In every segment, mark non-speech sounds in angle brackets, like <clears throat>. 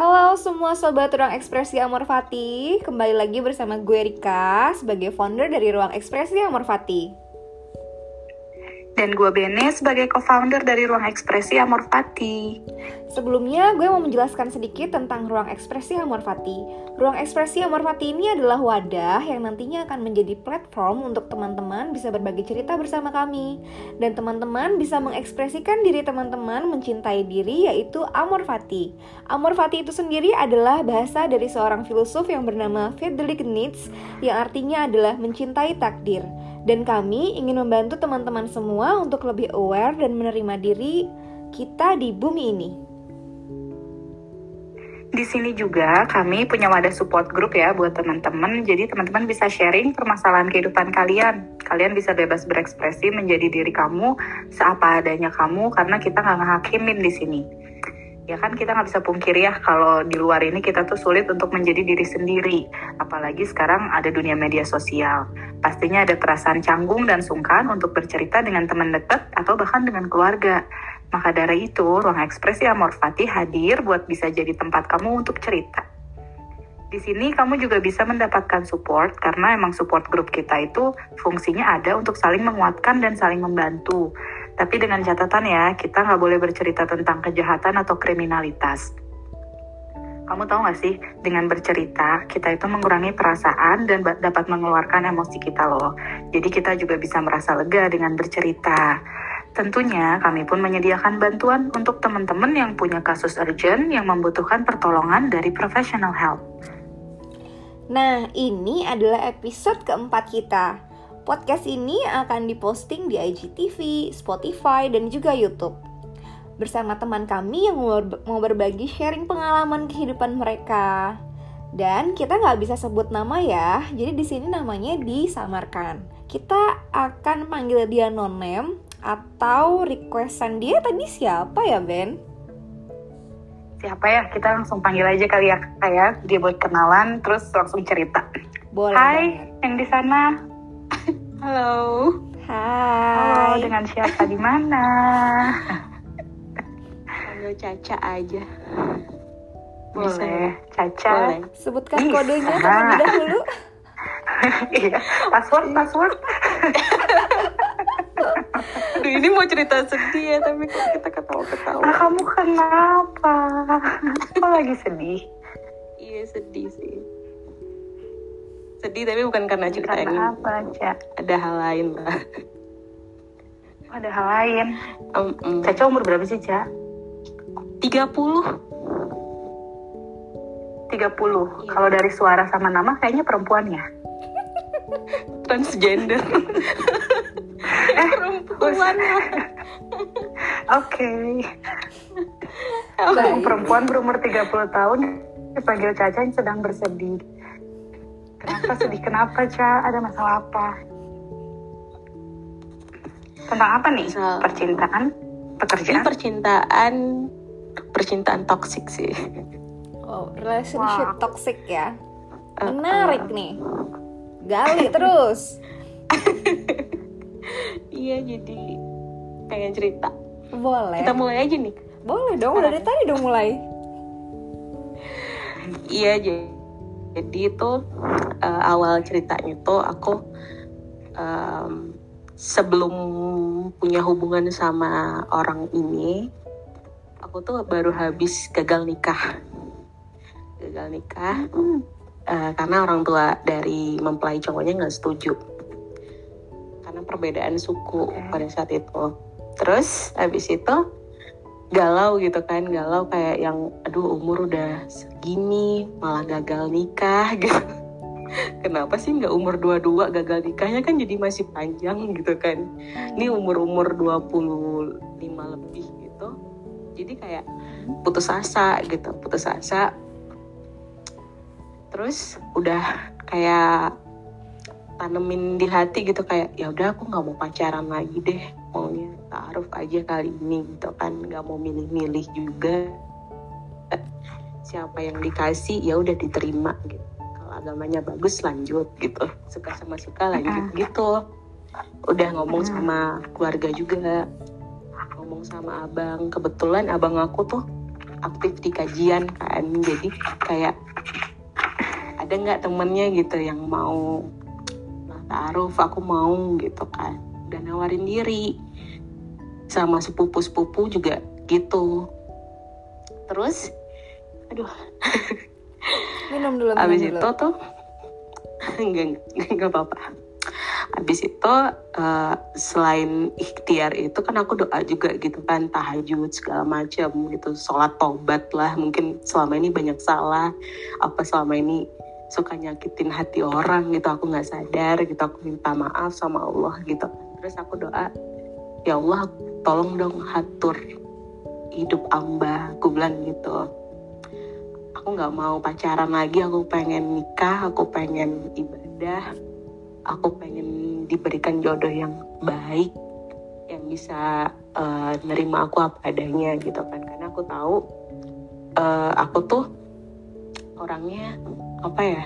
Halo semua sobat Ruang Ekspresi Amor Fati, kembali lagi bersama gue Rika sebagai founder dari Ruang Ekspresi Amor Fati. Dan gue Bene sebagai co-founder dari Ruang Ekspresi Amor Fati. Sebelumnya, gue mau menjelaskan sedikit tentang Ruang Ekspresi Amor Fati. Ruang Ekspresi Amor Fati ini adalah wadah yang nantinya akan menjadi platform untuk teman-teman bisa berbagi cerita bersama kami. Dan teman-teman bisa mengekspresikan diri teman-teman mencintai diri yaitu Amor Fati. Amor Fati itu sendiri adalah bahasa dari seorang filosof yang bernama Friedrich Nietzsche yang artinya adalah mencintai takdir. Dan kami ingin membantu teman-teman semua untuk lebih aware dan menerima diri kita di bumi ini. Di sini juga kami punya wadah support group ya buat teman-teman. Jadi teman-teman bisa sharing permasalahan kehidupan kalian. Kalian bisa bebas berekspresi menjadi diri kamu seapa adanya kamu karena kita nggak ngehakimin di sini ya kan kita nggak bisa pungkiri ya kalau di luar ini kita tuh sulit untuk menjadi diri sendiri. Apalagi sekarang ada dunia media sosial. Pastinya ada perasaan canggung dan sungkan untuk bercerita dengan teman dekat atau bahkan dengan keluarga. Maka dari itu ruang ekspresi Amor hadir buat bisa jadi tempat kamu untuk cerita. Di sini kamu juga bisa mendapatkan support karena emang support grup kita itu fungsinya ada untuk saling menguatkan dan saling membantu. Tapi dengan catatan ya, kita nggak boleh bercerita tentang kejahatan atau kriminalitas. Kamu tahu nggak sih, dengan bercerita, kita itu mengurangi perasaan dan dapat mengeluarkan emosi kita loh. Jadi kita juga bisa merasa lega dengan bercerita. Tentunya kami pun menyediakan bantuan untuk teman-teman yang punya kasus urgent yang membutuhkan pertolongan dari professional help. Nah, ini adalah episode keempat kita. Podcast ini akan diposting di IGTV, Spotify, dan juga YouTube. Bersama teman kami yang mau berbagi sharing pengalaman kehidupan mereka. Dan kita nggak bisa sebut nama ya, jadi di sini namanya disamarkan. Kita akan panggil dia nonem atau requestan dia tadi siapa ya Ben? siapa ya kita langsung panggil aja kali ya kayak dia buat kenalan terus langsung cerita boleh Hai yang di sana halo Hai halo dengan siapa di mana panggil Caca aja boleh Caca boleh. sebutkan kodenya terlebih dahulu <laughs> iya password password Aduh ini mau cerita sedih ya tapi kok kita ketawa-ketawa. Ah, kamu kenapa? Kok lagi sedih? Iya sedih sih. Sedih tapi bukan karena cerita karena ini. apa, Ca? Ada hal lain lah. Ada hal lain. Um, um. Caca umur berapa sih, Ca? 30. 30. Iya. Kalau dari suara sama nama kayaknya perempuan ya? Transgender. <laughs> eh, perempuan <laughs> Oke. Okay. perempuan berumur 30 tahun dipanggil Caca yang sedang bersedih. Kenapa sedih? Kenapa, Ca? Ada masalah apa? Tentang apa nih? Misal, percintaan? Pekerjaan? Ini percintaan percintaan toksik sih. Oh, relationship wow. toxic ya. Menarik uh, uh. nih. Gali terus. iya jadi pengen cerita boleh kita mulai aja nih boleh dong udah dari tadi dong mulai iya jadi jadi itu uh, awal ceritanya itu aku um, sebelum punya hubungan sama orang ini aku tuh baru habis gagal nikah. Gagal nikah uh, karena orang tua dari mempelai cowoknya nggak setuju. Karena perbedaan suku pada saat itu. Terus habis itu galau gitu kan, galau kayak yang aduh umur udah segini malah gagal nikah <laughs> gitu. Kenapa sih nggak umur 22 gagal nikahnya kan jadi masih panjang gitu kan. Ini umur-umur 25 lebih gitu. Jadi kayak putus asa gitu, putus asa. Terus udah kayak tanemin di hati gitu kayak ya udah aku nggak mau pacaran lagi deh maunya taruh aja kali ini gitu kan nggak mau milih-milih juga. Siapa yang dikasih ya udah diterima gitu. Kalau agamanya bagus lanjut gitu. Suka sama suka lanjut gitu. Udah ngomong sama keluarga juga. Ngomong sama abang. Kebetulan abang aku tuh aktif di kajian kan. Jadi kayak ada nggak temennya gitu yang mau nah, taruh aku mau gitu kan. Dan nawarin diri sama sepupu-sepupu juga gitu. Terus aduh. Minum dulu, minum abis dulu. itu tuh <laughs> enggak enggak apa-apa. Abis itu eh, selain ikhtiar itu kan aku doa juga gitu kan tahajud segala macam gitu sholat tobat lah. Mungkin selama ini banyak salah. Apa selama ini suka nyakitin hati orang gitu aku nggak sadar gitu aku minta maaf sama Allah gitu. Terus aku doa ya Allah tolong dong hatur hidup amba aku bilang gitu. Aku nggak mau pacaran lagi aku pengen nikah aku pengen ibadah. Aku pengen diberikan jodoh yang baik yang bisa eh, nerima aku apa adanya gitu kan. Karena aku tahu eh, aku tuh orangnya apa ya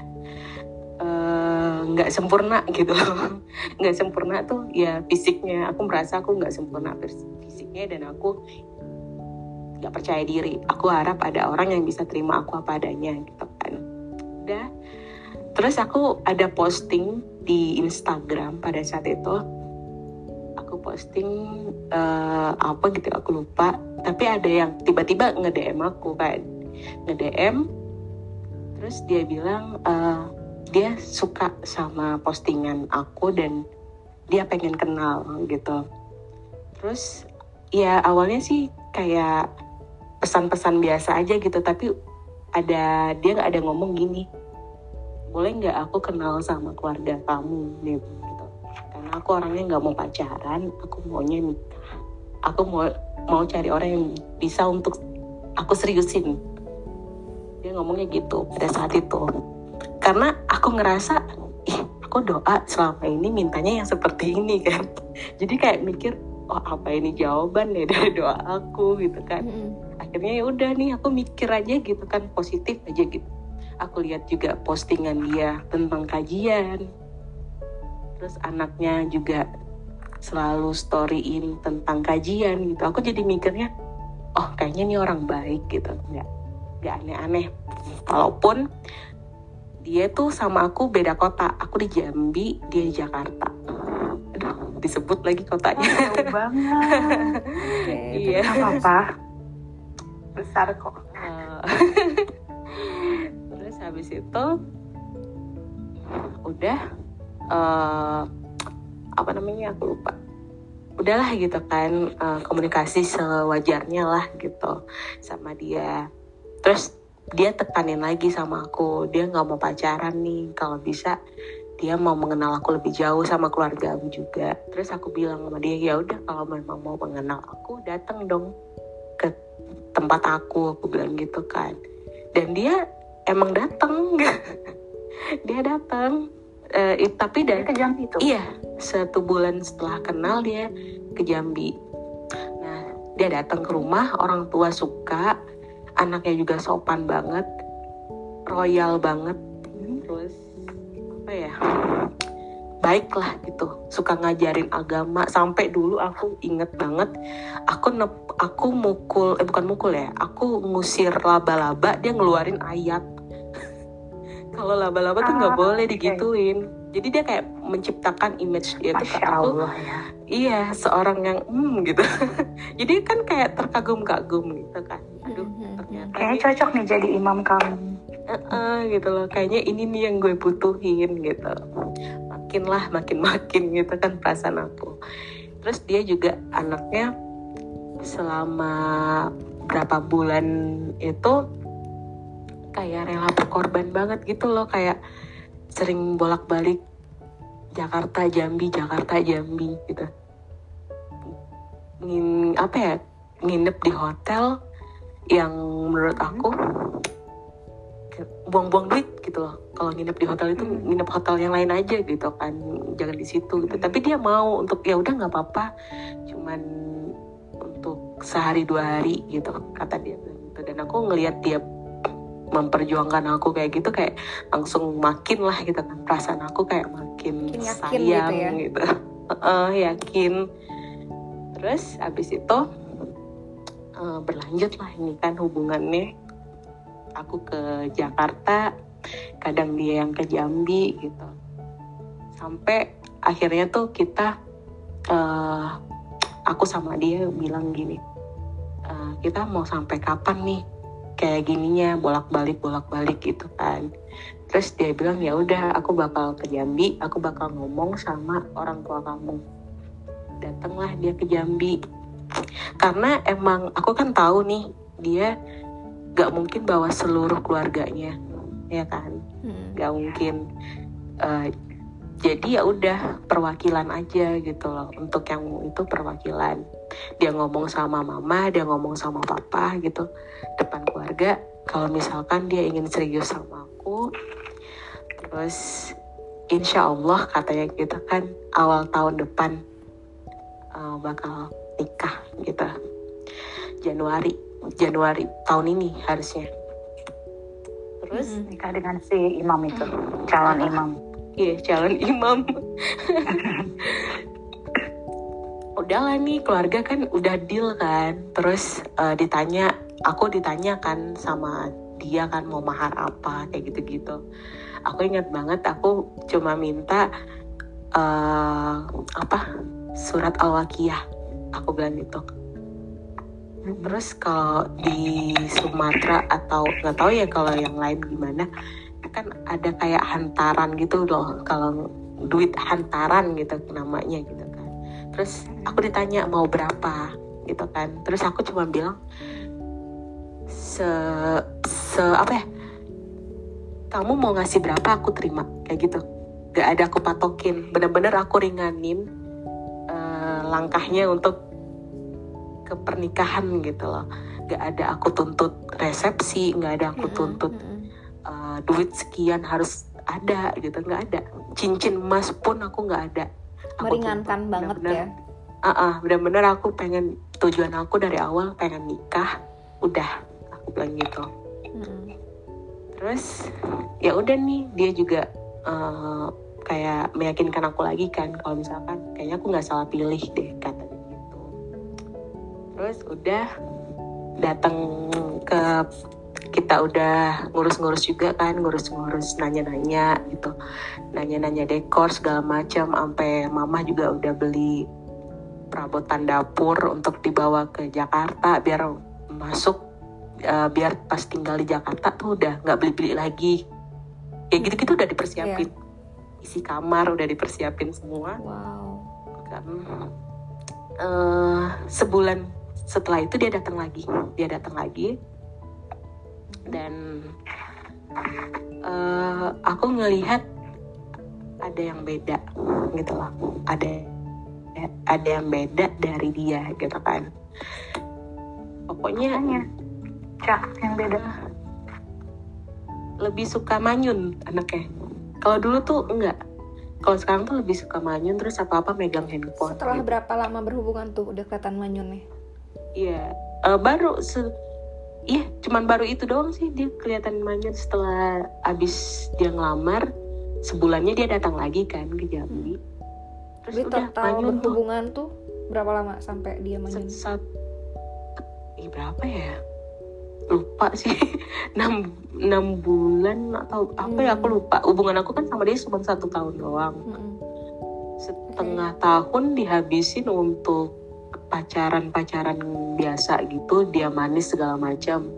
eh, nggak sempurna gitu. <laughs> Nggak sempurna tuh ya fisiknya. Aku merasa aku nggak sempurna fis- fisiknya dan aku nggak percaya diri. Aku harap ada orang yang bisa terima aku apa adanya gitu kan. Udah. Terus aku ada posting di Instagram pada saat itu. Aku posting eh, apa gitu aku lupa. Tapi ada yang tiba-tiba nge-DM aku kan. nge-DM terus dia bilang eh, dia suka sama postingan aku dan dia pengen kenal gitu. Terus ya awalnya sih kayak pesan-pesan biasa aja gitu tapi ada dia nggak ada ngomong gini boleh nggak aku kenal sama keluarga kamu? Gitu. Karena aku orangnya nggak mau pacaran aku maunya nikah. Aku mau mau cari orang yang bisa untuk aku seriusin. Dia ngomongnya gitu pada saat itu karena aku ngerasa ih aku doa selama ini mintanya yang seperti ini kan. Jadi kayak mikir oh apa ini jawaban ya dari doa aku gitu kan. Akhirnya ya udah nih aku mikir aja gitu kan positif aja gitu. Aku lihat juga postingan dia tentang kajian. Terus anaknya juga selalu storyin tentang kajian gitu. Aku jadi mikirnya oh kayaknya ini orang baik gitu. Nggak nggak aneh-aneh. Walaupun dia tuh sama aku beda kota aku di Jambi dia di Jakarta aduh disebut lagi kotanya Jauh banget. Oke, <laughs> iya Gak apa-apa. Besar kok. <laughs> Terus habis itu udah eh, apa namanya aku lupa udahlah gitu kan eh, komunikasi sewajarnya lah gitu sama dia terus dia tekanin lagi sama aku. Dia nggak mau pacaran nih. Kalau bisa dia mau mengenal aku lebih jauh sama keluarga aku juga. Terus aku bilang sama dia ya udah kalau memang mau mengenal aku datang dong ke tempat aku aku bilang gitu kan. Dan dia emang datang <laughs> dia datang Eh, it- tapi Dari dari ke Jambi itu. iya satu bulan setelah kenal dia ke Jambi. Nah dia datang ke rumah orang tua suka anaknya juga sopan banget royal banget. Terus apa ya? Baik lah gitu suka ngajarin agama. Sampai dulu aku inget banget aku nep, aku mukul eh bukan mukul ya aku ngusir laba-laba dia ngeluarin ayat. <laughs> Kalau laba-laba tuh nggak Ah, boleh digituin jadi dia kayak menciptakan image dia tuh ke Masya aku Allah ya. iya seorang yang hmm gitu <laughs> jadi kan kayak terkagum-kagum gitu kan aduh Mhm. ternyata Kayaknya cocok nih jadi imam kamu. eh, gitu loh kayaknya ini nih yang gue butuhin gitu makin lah makin makin gitu kan perasaan aku terus dia juga anaknya selama berapa bulan itu kayak rela berkorban banget gitu loh kayak sering bolak-balik Jakarta Jambi Jakarta Jambi gitu. Ngin, apa ya nginep di hotel yang menurut aku kayak buang-buang duit gitu loh. Kalau nginep di hotel itu Hmm. nginep hotel yang lain aja gitu kan jangan di situ gitu. Tapi dia mau untuk ya udah nggak apa-apa. Cuman untuk sehari dua hari gitu kata dia. Gitu dan aku ngelihat dia memperjuangkan aku kayak gitu kayak langsung makin lah gitu kan. Perasaan aku kayak makin, Makin yakin sayang gitu ya. gitu. Heeh, yakin. Terus abis itu uh, berlanjut lah ini kan hubungannya. Aku ke Jakarta kadang dia yang ke Jambi gitu. Sampai akhirnya tuh kita uh, aku sama dia bilang gini uh, kita mau sampai kapan nih kayak gininya bolak-balik bolak-balik gitu kan. Terus dia bilang ya udah aku bakal ke Jambi aku bakal ngomong sama orang tua kamu. Datanglah dia ke Jambi. Karena emang aku kan tahu nih dia gak mungkin bawa seluruh keluarganya ya kan? Hmm. gak mungkin uh, jadi ya udah perwakilan aja gitu loh. Untuk yang itu perwakilan dia ngomong sama mama dia ngomong sama papa gitu depan keluarga. Kalau misalkan dia ingin serius sama aku terus insya Allah katanya kita kan awal tahun depan uh, bakal nikah gitu. Januari Januari tahun ini harusnya. Terus? Hmm. nikah dengan si imam itu calon ah, imam. Iya calon imam <laughs> udahlah nih keluarga kan udah deal kan. Terus uh, ditanya aku ditanya kan sama dia kan mau mahar apa? Kayak gitu-gitu. Aku ingat banget aku cuma minta uh, apa surat al-wakiyah. Aku bilang gitu. Terus kalau di Sumatera atau nggak tahu ya kalau yang lain gimana kan ada kayak hantaran gitu loh. Kalau duit hantaran gitu namanya gitu terus aku ditanya mau berapa gitu kan. Terus aku cuma bilang se se apa ya kamu mau ngasih berapa aku terima kayak gitu. Gak ada aku patokin. Bener-bener aku ringanin uh, langkahnya untuk ke pernikahan gitu loh. Gak ada aku tuntut resepsi gak ada aku tuntut uh, duit sekian harus ada gitu. Nggak ada. Cincin emas pun aku nggak ada meringankan tuntut. banget bener -bener, ya uh -uh, bener-bener aku pengen tujuan aku dari awal pengen nikah udah aku bilang gitu hmm. terus ya udah nih dia juga uh, kayak meyakinkan aku lagi kan kalau misalkan kayaknya aku nggak salah pilih deh kata terus udah datang ke kita udah ngurus-ngurus juga kan ngurus-ngurus nanya-nanya gitu. Nanya-nanya dekor segala macam sampai mama juga udah beli perabotan dapur untuk dibawa ke Jakarta biar masuk uh, biar pas tinggal di Jakarta tuh udah nggak beli-beli lagi. Ya gitu-gitu udah dipersiapin. Yeah. isi kamar udah dipersiapin semua. Wow. Kan uh, sebulan setelah itu dia datang lagi. Dia datang lagi dan uh, aku ngelihat ada yang beda gitu loh. Ada ada yang beda dari dia gitu kan. Pokoknya cak yang beda. Lebih suka manyun anaknya. Kalau dulu tuh enggak. Kalau sekarang tuh lebih suka manyun terus apa apa megang handphone setelah gitu. berapa lama berhubungan tuh udah kelihatan manyun nih? Iya, uh, baru se Iya, cuman baru itu doang sih dia kelihatan manja setelah abis dia ngelamar sebulannya dia datang lagi kan ke Jambi. Terus Jadi udah total berhubungan tuh. tuh berapa lama sampai dia manyun? Sat, eh, berapa ya? Lupa sih. <laughs> 6, 6 bulan atau apa hmm. ya aku hmm. lupa. Hubungan aku kan sama dia cuma satu tahun doang. Hmm. Setengah okay. tahun dihabisin untuk pacaran-pacaran biasa gitu dia manis segala macam.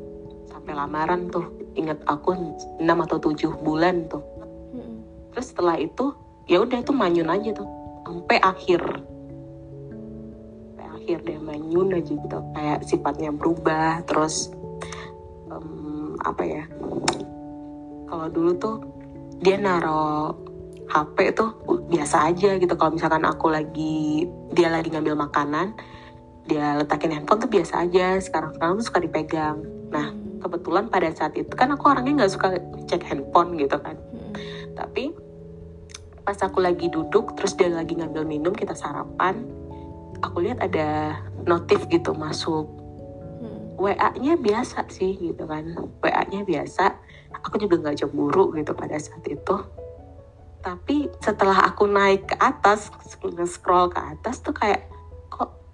Sampai lamaran tuh ingat aku 6 atau 7 bulan tuh. Terus setelah itu ya udah itu manyun aja tuh. Sampai akhir. Sampai akhir dia manyun aja gitu. Kayak sifatnya berubah terus um, apa ya kalau dulu tuh dia naro HP tuh biasa aja gitu. Kalau misalkan aku lagi dia lagi ngambil makanan dia letakin handphone tuh biasa aja. Sekarang sekarang tuh suka dipegang. Nah kebetulan pada saat itu kan aku orangnya nggak suka cek handphone gitu kan. Hmm. tapi pas aku lagi duduk terus dia lagi ngambil minum kita sarapan aku lihat ada notif gitu masuk. Hmm. WA-nya biasa sih gitu kan. WA-nya biasa. Aku juga nggak cemburu gitu pada saat itu. Tapi setelah aku naik ke atas scroll ke atas tuh kayak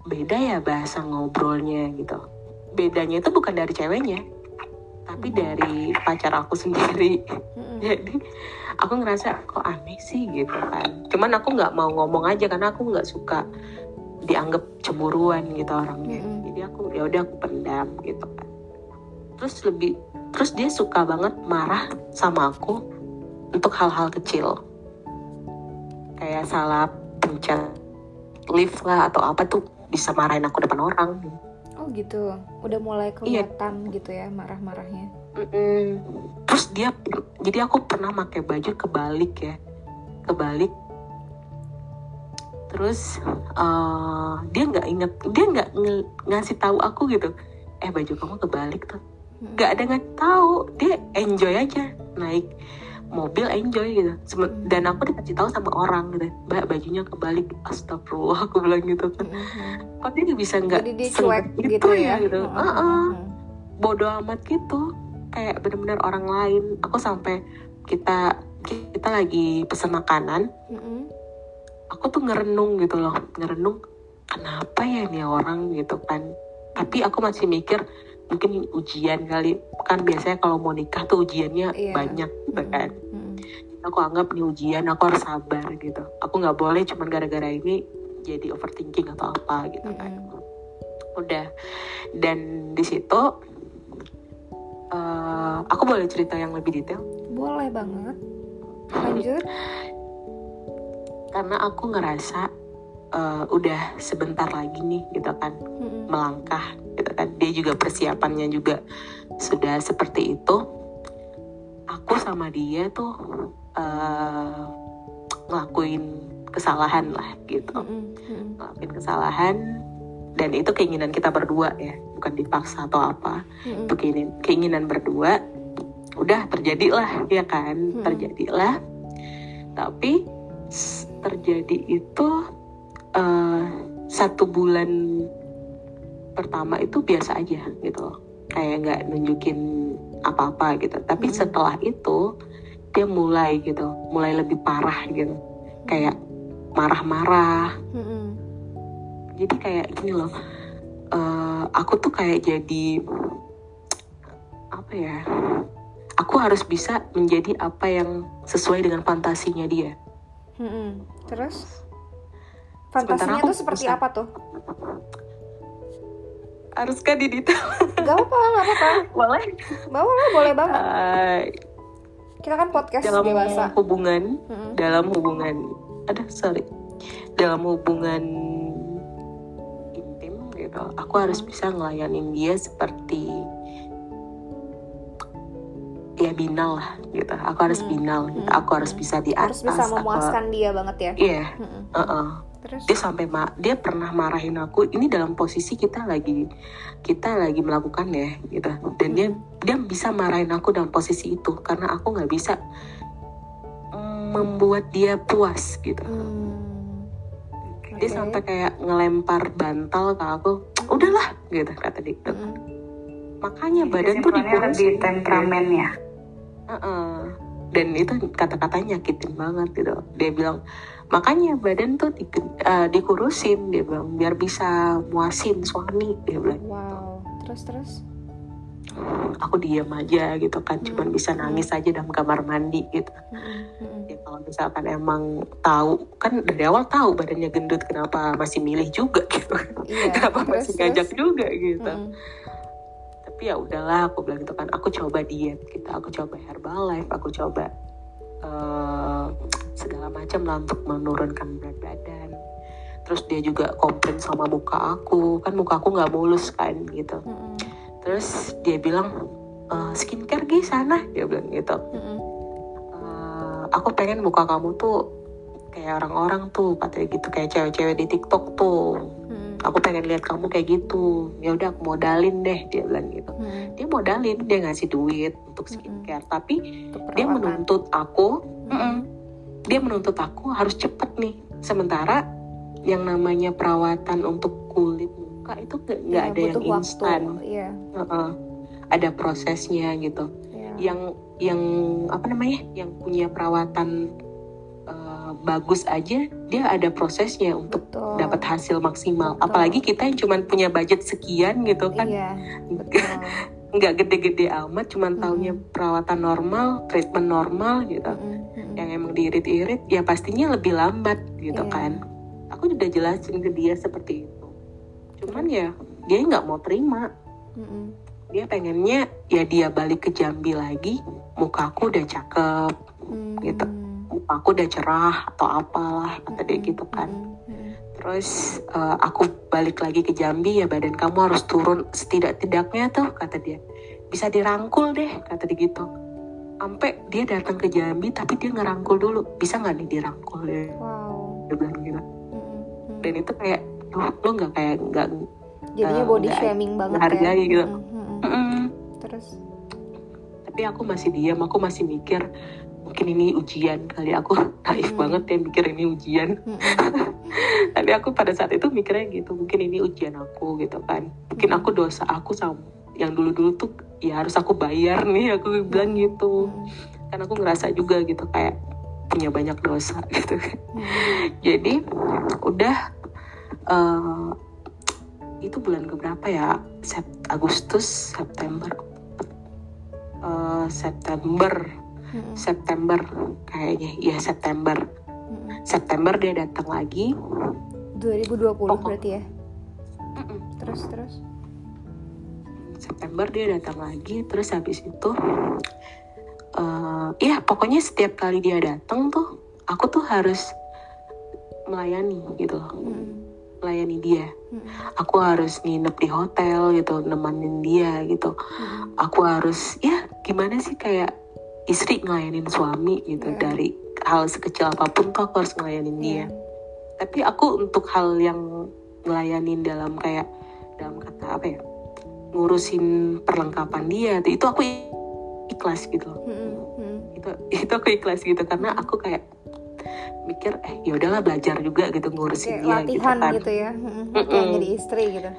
beda ya bahasa ngobrolnya gitu. Bedanya itu bukan dari ceweknya tapi dari pacar aku <laughs> sendiri. Mm-mm. jadi aku ngerasa kok aneh sih? gitu kan. Cuman aku nggak mau ngomong aja karena aku nggak suka dianggap cemburuan gitu orangnya. Mm-mm. jadi aku ya udah aku pendam gitu kan. Terus lebih terus dia suka banget marah sama aku untuk hal-hal kecil. Kayak salah pencet lift lah atau apa tuh bisa marahin aku depan orang Oh gitu, udah mulai Iya. kelihatan gitu ya marah-marahnya. Mm-mm. Terus dia, jadi aku pernah pakai baju kebalik ya, kebalik. Terus eh, dia nggak inget, dia nggak nge- ngasih tahu aku gitu. Eh baju kamu kebalik tuh. Nggak ada nggak tahu, dia enjoy aja naik mobil enjoy gitu. Sem- Dan aku dikasih tahu sama orang gitu, mbak bajunya kebalik. Astagfirullah aku bilang gitu kan. Mm-mm. Kok dia bisa nggak cuek gitu ya. gitu. Mm-mm. Heeh bodoh amat gitu kayak bener-bener orang lain aku sampai kita kita lagi pesen makanan aku tuh ngerenung gitu loh ngerenung kenapa ya nih orang gitu kan tapi aku masih mikir mungkin ujian kali kan biasanya kalau mau nikah tuh ujiannya Iya. banyak gitu kan. Aku anggap nih ujian aku harus sabar gitu. Aku nggak boleh cuman gara-gara ini jadi overthinking atau apa gitu kan. Udah. Dan di situ eh, aku boleh cerita yang lebih detail? Boleh banget. Lanjut. <laughs> karena aku ngerasa eh, udah sebentar lagi nih gitu kan. Mm-mm. melangkah gitu kan. Dia juga persiapannya juga sudah seperti itu. Aku sama dia tuh eh, ngelakuin kesalahan lah gitu. Mm-mm. ngelakuin kesalahan dan itu keinginan kita berdua ya bukan dipaksa atau apa Mm-mm. itu keinginan, keinginan berdua udah terjadilah ya kan Hmm. terjadilah tapi terjadi itu eh, satu bulan pertama itu biasa aja gitu loh kayak nggak nunjukin apa-apa gitu tapi Hmm. setelah itu dia mulai gitu mulai lebih parah gitu kayak marah-marah Mm-mm. jadi kayak gini loh eh, aku tuh kayak jadi apa ya aku harus bisa menjadi apa yang sesuai dengan fantasinya dia Mm-mm. Terus? Fantasinya tuh seperti bisa. apa tuh? haruskah di detail Gak apa-apa, gak apa-apa. boleh Boleh, boleh banget. Eh, Kita kan podcast dalam dewasa. hubungan Mm-mm. dalam hubungan ada sorry dalam hubungan intim gitu aku harus Hmm. bisa ngelayanin dia seperti ya binal lah gitu aku harus Hmm. binal gitu. Hmm. aku harus bisa di atas Harus bisa aku- memuaskan dia banget ya. iya Mm-mm. uh-uh. Terus? dia sampai ma- dia pernah marahin aku ini dalam posisi kita lagi kita lagi melakukan ya gitu dan dia dia bisa marahin aku dalam posisi itu karena aku nggak bisa membuat dia puas gitu Hmm. dia Oke. sampai kayak ngelempar bantal ke aku udahlah gitu kata dia gitu. Mm-mm. makanya badan tuh dikurusin lebih temperamen ya. Heeh. dan itu kata-katanya nyakitin banget gitu dia bilang makanya badan tuh di- eh, dikurusin dia bilang biar bisa muasin suami dia bilang Wow. Terus terus? aku diam aja gitu kan cuman Hmm. bisa nangis aja dalam kamar mandi gitu Mm-mm. Mm-mm. ya kalau misalkan emang tahu kan dari awal tahu badannya gendut kenapa masih milih juga <laughs> gitu Iya. kenapa terus, masih ngajak terus? juga gitu Mm-mm. tapi ya udahlah aku bilang gitu kan aku coba diet gitu aku coba herbalife aku coba eh, segala macam lah untuk menurunkan berat badan terus dia juga komplain sama muka aku kan muka aku nggak mulus kan gitu Mm-mm. terus dia bilang "Eh, skincare gi sana dia bilang gitu Mm-mm. "Eh, aku pengen muka kamu tuh kayak orang-orang tuh katanya gitu kayak cewek-cewek di TikTok tuh. Aku pengen lihat kamu kayak gitu. Ya udah aku modalin deh dia bilang gitu. Mm-mm. dia modalin dia ngasih duit untuk skincare. Tapi Untuk dia menuntut aku mm-mm, dia menuntut aku harus cepet nih. Sementara yang namanya perawatan untuk kulit muka itu nggak Iya, ada yang instan. Iya. Heeh. ada prosesnya gitu. Iya. yang yang apa namanya? Yang punya perawatan eh, bagus aja dia ada prosesnya untuk Betul. dapat hasil maksimal. Betul. Apalagi kita yang cuman punya budget sekian gitu kan, Iya, betul. <laughs> nggak gede-gede amat, cuman Mm-mm. taunya perawatan normal, treatment normal gitu. Mm-mm. Yang emang diirit-irit, ya pastinya lebih lambat gitu Iya. kan. Aku udah jelasin ke dia seperti itu. Cuman ya dia nggak mau terima. Mm-mm. Dia pengennya ya dia balik ke Jambi lagi, mukaku udah cakep, Mm. Gitu. Mukaku udah cerah atau apalah kata dia gitu kan. Mm-mm, mm-mm. Terus eh, aku balik lagi ke Jambi ya badan kamu harus turun setidak-tidaknya tuh kata dia. Bisa dirangkul deh kata dia gitu. Sampai dia datang ke Jambi tapi dia ngerangkul dulu. Bisa nggak nih dirangkul ya? Wow. Dia bilang gitu. Mm. Dan itu kayak Duh, lo nggak kayak nggak Jadinya eh, body nggak shaming banget menghargai ya. gitu. Mm-mm, mm-mm. Mm-mm. Terus, Tapi aku masih diam, aku masih mikir mungkin ini ujian kali aku <laughs> naif Hmm. banget ya mikir ini ujian. mm-mm. <laughs> Tapi aku pada saat itu mikirnya gitu, mungkin ini ujian aku gitu kan. Mungkin Hmm. aku dosa aku sama yang dulu-dulu tuh ya harus aku bayar nih, aku bilang gitu. Kan aku ngerasa juga gitu kayak punya banyak dosa <laughs> gitu. mm-mm. Jadi udah eh, itu bulan keberapa ya? Sep- Agustus, September, Eh, September, September kayaknya, ya September. mm-mm. September dia datang lagi. 2020 Pokok- berarti ya. Mm-mm. Terus terus. September dia datang lagi terus habis itu eh ya pokoknya setiap kali dia datang tuh aku tuh harus melayani gitu loh Mm-mm, melayani dia mm-mm, aku harus nginep di hotel gitu nemenin dia gitu mm-mm. aku harus ya gimana sih kayak istri ngelayanin suami gitu Iya. dari hal sekecil apa pun tuh aku harus ngelayanin dia Iya. tapi aku untuk hal yang ngelayanin dalam kayak dalam kata apa ya ngurusin perlengkapan dia itu aku ikhlas gitu loh Mm-mm, mm-mm. itu itu aku ikhlas gitu karena aku kayak mikir eh ya udahlah belajar juga gitu ngurusin Kayak dia gitu latihan kan gitu ya. Latihan jadi istri gitu.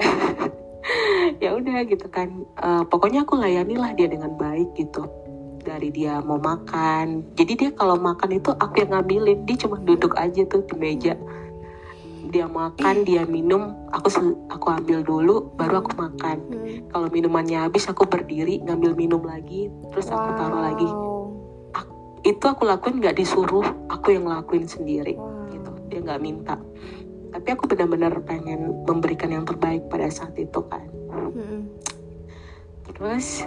<laughs> ya udah gitu kan Eh, pokoknya aku layani lah dia dengan baik gitu dari dia mau makan. Jadi dia kalau makan itu aku yang ngambilin. Dia cuma duduk aja tuh di meja. Dia makan dia minum. Aku aku ambil dulu baru aku makan. Mm. kalau minumannya habis aku berdiri ngambil minum lagi. Terus aku taruh lagi. Wow. itu aku lakuin nggak disuruh. Aku yang lakuin sendiri. Wow. gitu. Dia nggak minta. Tapi aku benar-benar pengen memberikan yang terbaik pada saat itu kan. Mm-mm. terus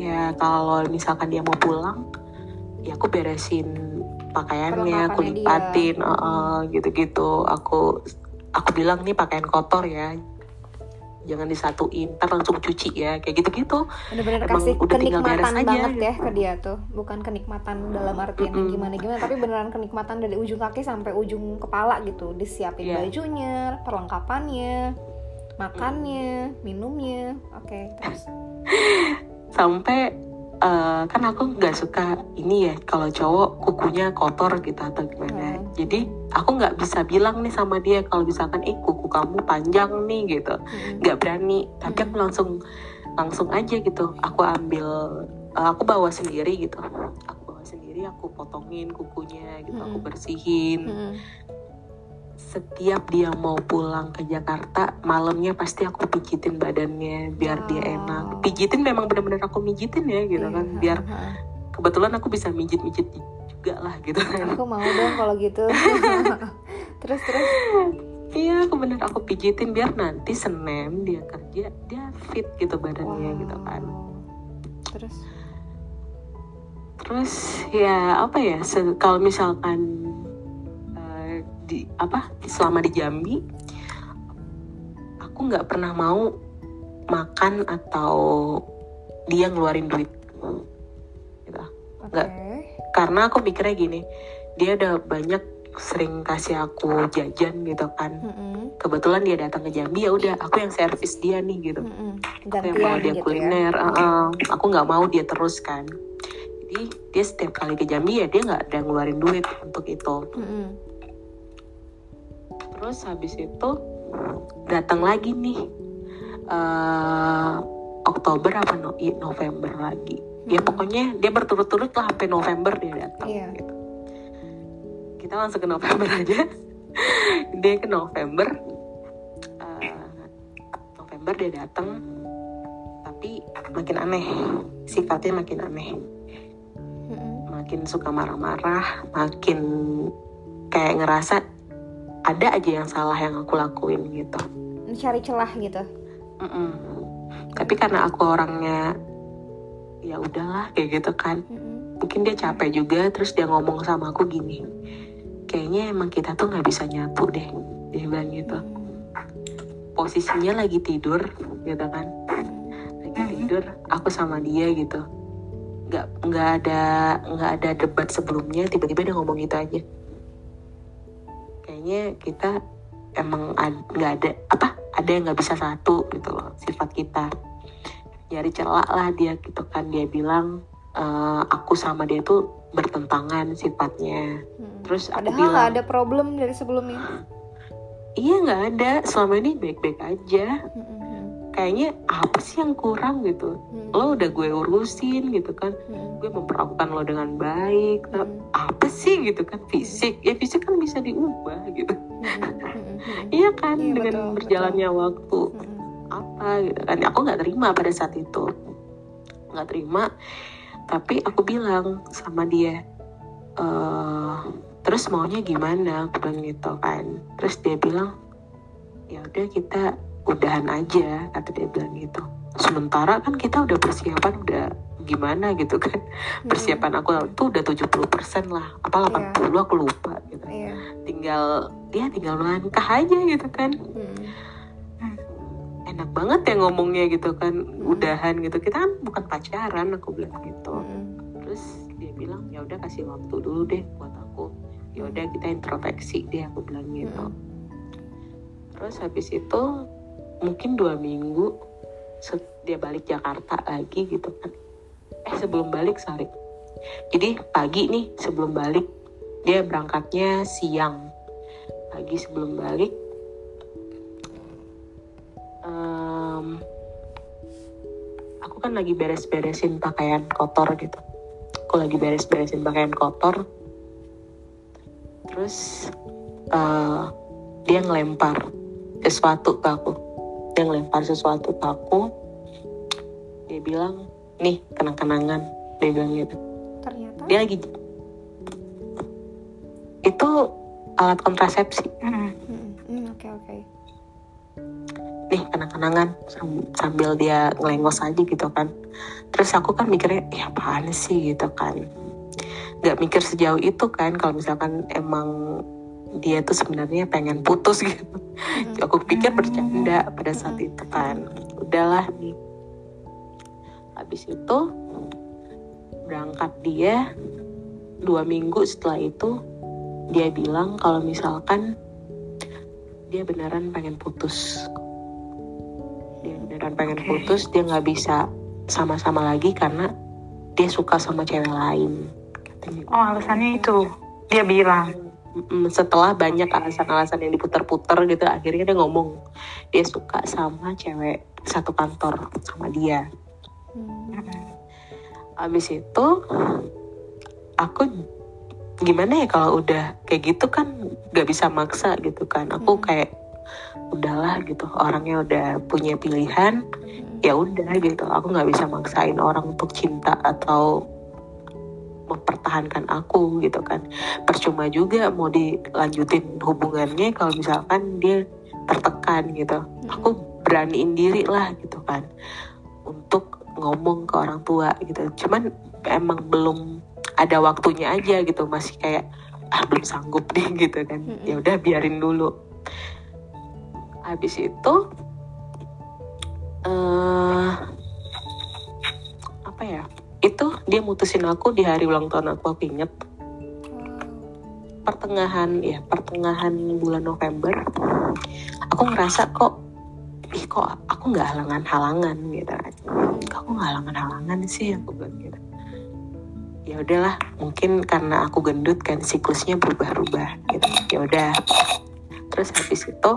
ya kalau misalkan dia mau pulang ya aku beresin pakaiannya aku dia. lipatin eh, eh, gitu-gitu aku aku bilang nih pakaian kotor ya jangan disatuin ntar langsung cuci ya kayak gitu-gitu Bener-bener Emang kasih udah kenikmatan aja banget gitu. ya ke dia tuh. Bukan kenikmatan dalam artian Mm-mm. gimana-gimana, tapi beneran kenikmatan dari ujung kaki sampai ujung kepala gitu. Disiapin Iya. bajunya, perlengkapannya, makannya, minumnya. Oke, terus. <laughs> sampai eh, kan aku nggak suka ini ya kalau cowok kukunya kotor gitu atau gimana Hmm. jadi aku nggak bisa bilang nih sama dia kalau misalkan eh kuku kamu panjang nih gitu Mm-mm. nggak berani tapi aku Mm-mm. langsung langsung aja gitu aku ambil eh, aku bawa sendiri gitu aku bawa sendiri aku potongin kukunya gitu aku Mm-mm. bersihin Mm-mm. Setiap dia mau pulang ke Jakarta malamnya pasti aku pijitin badannya biar dia Wow. enak pijitin memang benar-benar aku mijitin ya gitu Iya, kan biar ha-ha. kebetulan aku bisa mijit-mijit juga lah gitu kan Aku mau dong kalau gitu. <laughs> terus terus. iya aku bener aku pijitin biar nanti Senin dia kerja dia fit gitu badannya gitu kan Wow. Terus. terus ya apa ya kalau misalkan di apa selama di Jambi aku nggak pernah mau makan atau dia ngeluarin duit gitu. Nggak. karena aku mikirnya gini dia udah banyak sering kasih aku jajan gitu kan Mm-mm. kebetulan dia datang ke Jambi ya udah aku yang servis dia nih gitu Mm-mm. aku yang bawa dia gitu ya. kuliner uh, uh, aku nggak mau dia terus kan jadi dia setiap kali ke Jambi ya dia nggak ada ngeluarin duit untuk itu Mm-mm. Terus habis itu datang lagi nih eh, Oktober apa no- November lagi ya Mm-mm. pokoknya dia berturut-turut lah sampai November dia datang Iya. gitu. kita langsung ke November <laughs> aja dia ke November uh, November dia datang tapi makin aneh sifatnya makin aneh makin suka marah-marah makin kayak ngerasa ada aja yang salah yang aku lakuin gitu. Cari celah gitu. Mm-mm. tapi karena aku orangnya ya udahlah kayak gitu kan. Mm-mm. mungkin dia capek juga terus dia ngomong sama aku gini kayaknya emang kita tuh nggak bisa nyatu deh dia bilang gitu. Posisinya lagi tidur gitu kan. Lagi tidur aku sama dia gitu. Nggak nggak ada nggak ada debat sebelumnya tiba-tiba dia ngomong gitu aja kayaknya kita emang nggak ada apa ada yang nggak bisa satu gitu loh sifat kita. Nyari celak lah dia gitu kan dia bilang "Eh, aku sama dia tuh bertentangan sifatnya. Mm. terus aku bilang nggak ada problem dari sebelumnya. Iya nggak ada. Selama ini baik-baik aja. Mm-mm. Kayaknya apa sih yang kurang gitu? Mm. lo udah gue urusin gitu kan. Mm. gue memperlakukan lo dengan baik. Nah, Mm. apa sih gitu kan? Fisik. Ya fisik kan bisa diubah gitu. Mm. Mm. Mm. iya kan? Iya, dengan betul, berjalannya waktu. Mm. apa gitu kan? Aku nggak terima pada saat itu. Nggak terima. Tapi aku bilang sama dia eh terus maunya gimana? Aku bilang gitu kan. Terus dia bilang ya udah kita udahan aja kata dia bilang gitu. Sementara kan kita udah persiapan udah gimana gitu kan? Persiapan aku tuh udah 70% lah. Apa 80 aku lupa gitu. Iya. tinggal dia tinggal melangkah aja gitu kan. Mm. enak banget ya ngomongnya gitu kan udahan gitu. Kita kan bukan pacaran aku bilang gitu. Mm. terus dia bilang ya udah kasih waktu dulu deh buat aku. Ya udah kita introspeksi deh aku bilang gitu. Terus habis itu mungkin dua minggu dia balik Jakarta lagi gitu kan. Eh sebelum balik sorry. Jadi pagi nih sebelum balik dia berangkatnya siang. Pagi sebelum balik em, aku kan lagi beres-beresin pakaian kotor gitu. Aku lagi beres-beresin pakaian kotor. Terus eh, dia ngelempar sesuatu ke aku dia ngelempar sesuatu ke aku dia bilang nih kenang-kenangan. Dia bilang gitu. Ternyata? Dia lagi itu alat kontrasepsi. Mm. Mm. Mm, oke oke. Nih kenang-kenangan sam- sambil dia ngelengos aja gitu kan. Terus aku kan mikirnya ya apaan sih? gitu kan. Nggak mikir sejauh itu kan kalau misalkan emang dia tuh sebenarnya pengen putus <laughs> gitu. Mm. aku pikir bercanda pada saat itu kan. Udahlah nih. Habis itu berangkat dia. Dua minggu setelah itu dia bilang kalau misalkan dia beneran pengen putus. Dia beneran pengen putus dia nggak bisa sama-sama lagi karena dia suka sama cewek lain katanya. Oh alasannya itu. Dia bilang. Setelah banyak alasan-alasan yang diputar-putar gitu akhirnya dia ngomong dia suka sama cewek satu kantor sama dia Mm. habis itu aku gimana ya kalau udah kayak gitu kan gak bisa maksa gitu kan aku Hmm. kayak udahlah gitu orangnya udah punya pilihan Mm. ya udah gitu aku nggak bisa maksain orang untuk cinta atau mempertahankan aku gitu kan. Percuma juga mau dilanjutin hubungannya kalau misalkan dia tertekan gitu. Aku beraniin diri lah gitu kan untuk ngomong ke orang tua gitu. Cuman emang belum ada waktunya aja gitu. Masih kayak ah belum sanggup deh <laughs> gitu kan. Ya udah biarin dulu. Habis itu eh apa ya itu dia mutusin aku di hari ulang tahun aku aku inget pertengahan ya pertengahan bulan November aku ngerasa kok ih kok aku nggak halangan-halangan gitu. Kok aku nggak halangan-halangan sih? Aku bilang gitu. Ya udahlah mungkin karena aku gendut kan siklusnya berubah-ubah gitu. Ya udah. Terus habis itu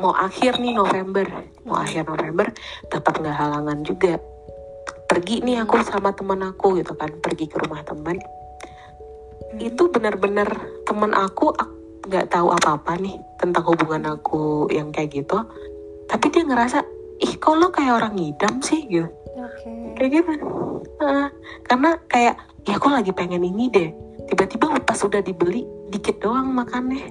mau akhir nih November mau akhir November tetap nggak halangan juga pergi nih aku sama teman aku gitu kan pergi ke rumah teman. Itu benar-benar teman aku ak- nggak tahu apa-apa nih tentang hubungan aku yang kayak gitu. Tapi dia ngerasa ih kok lo kayak orang ngidam sih? Gitu. Oke. kayak gitu Heeh. karena kayak ya aku lagi pengen ini deh. Tiba-tiba pas udah dibeli dikit doang makannya.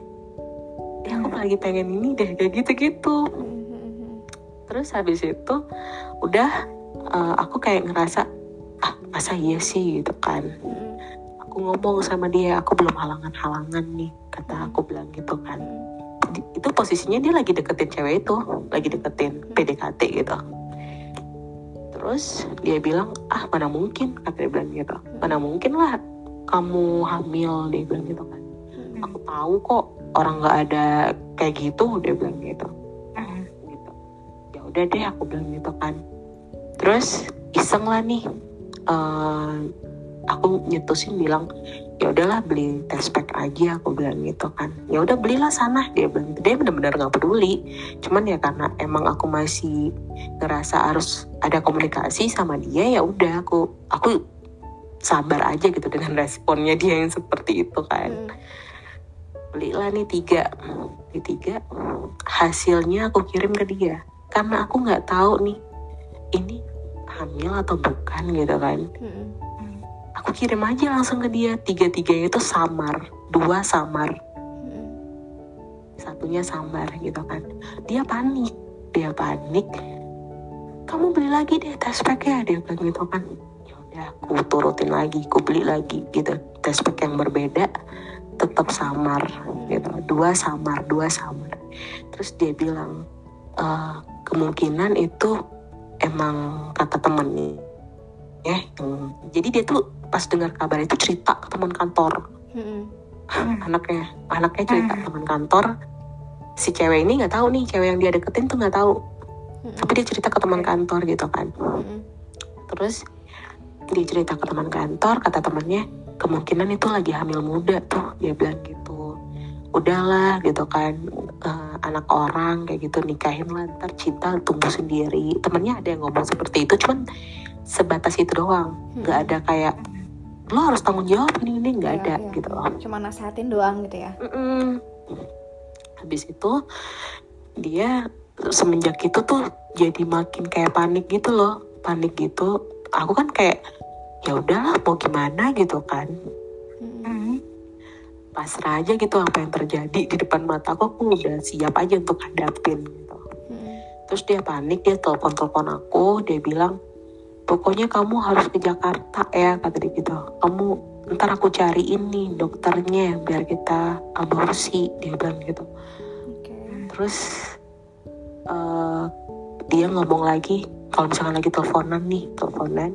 Ya aku lagi pengen ini deh kayak gitu-gitu. Mhm. terus habis itu udah eh, aku kayak ngerasa ah masa iya sih? gitu kan. Aku ngomong sama dia aku belum halangan-halangan nih kata aku bilang gitu kan. Di- itu posisinya dia lagi deketin cewek itu lagi deketin PDKT gitu. Terus dia bilang ah mana mungkin kata dia bilang gitu. Mana mungkin lah kamu hamil dia bilang gitu kan. Mhm. aku tahu kok orang nggak ada kayak gitu dia bilang gitu. Mm. gitu. Ya udah deh aku bilang gitu kan terus iseng lah nih. Eh, aku nyetusin bilang ya udahlah beli test pack aja aku bilang gitu kan. Ya udah belilah sana dia bilang. Dia benar-benar nggak peduli. Cuman ya karena emang aku masih ngerasa harus ada komunikasi sama dia ya udah aku aku sabar aja gitu dengan responnya dia yang seperti itu kan. Mhm. belilah nih tiga. Di tiga. Hasilnya aku kirim ke dia. Karena aku nggak tahu nih ini hamil atau bukan gitu kan. Aku kirim aja langsung ke dia. Tiga tiganya itu samar. Dua samar. Satunya samar gitu kan. Dia panik. Dia panik. Kamu beli lagi deh test pack ya dia bilang gitu kan. Ya aku turutin lagi aku beli lagi gitu. Test pack yang berbeda tetap samar gitu. Dua samar dua samar. Terus dia bilang "Eh, kemungkinan itu emang kata temennya ya jadi dia tuh pas dengar kabar itu cerita ke teman kantor Mhm. <laughs> anaknya anaknya cerita ke teman kantor si cewek ini nggak tahu nih cewek yang dia deketin tuh nggak tahu Mhm. tapi dia cerita ke teman kantor gitu kan Mhm. terus dia cerita ke teman kantor kata temannya kemungkinan itu lagi hamil muda tuh dia bilang gitu udahlah gitu kan eh, anak orang kayak gitu nikahin lah ntar cinta tumbuh sendiri temennya ada yang ngomong seperti itu cuman sebatas itu doang nggak ada kayak lo harus tanggung jawab ini ini nggak Iya, ada iya. gitu loh Cuma nasehatin doang gitu ya. Mm-mm. Habis itu dia semenjak itu tuh jadi makin kayak panik gitu loh, panik gitu. Aku kan kayak ya udahlah mau gimana gitu kan. Pasrah aja gitu apa yang terjadi di depan mata aku, aku udah siap aja untuk hadapin gitu. Mhm. Terus dia panik, dia telepon-telepon aku, dia bilang, pokoknya kamu harus ke Jakarta ya, kata dia gitu. Kamu, ntar aku cariin nih dokternya biar kita aborsi, dia bilang gitu. Oke. Terus eh, dia ngomong lagi, kalau misalkan lagi teleponan nih, teleponan,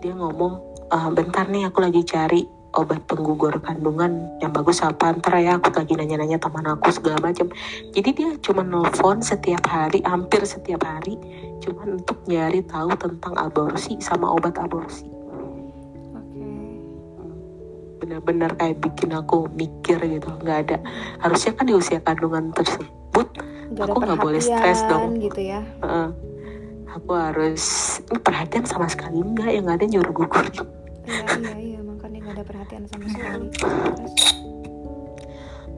dia ngomong, "Eh, bentar nih aku lagi cari obat penggugur kandungan yang bagus apa ntar ya aku lagi nanya-nanya teman aku segala macam jadi dia cuma nelfon setiap hari hampir setiap hari cuma untuk nyari tahu tentang aborsi sama obat aborsi Oke. benar-benar kayak bikin aku mikir gitu nggak ada harusnya kan di usia kandungan tersebut Gak Aku nggak boleh stres dong. gitu ya. Heeh. aku harus perhatian sama sekali enggak yang ada nyuruh gugur Iya iya iya gak ada perhatian sama sekali. Terus,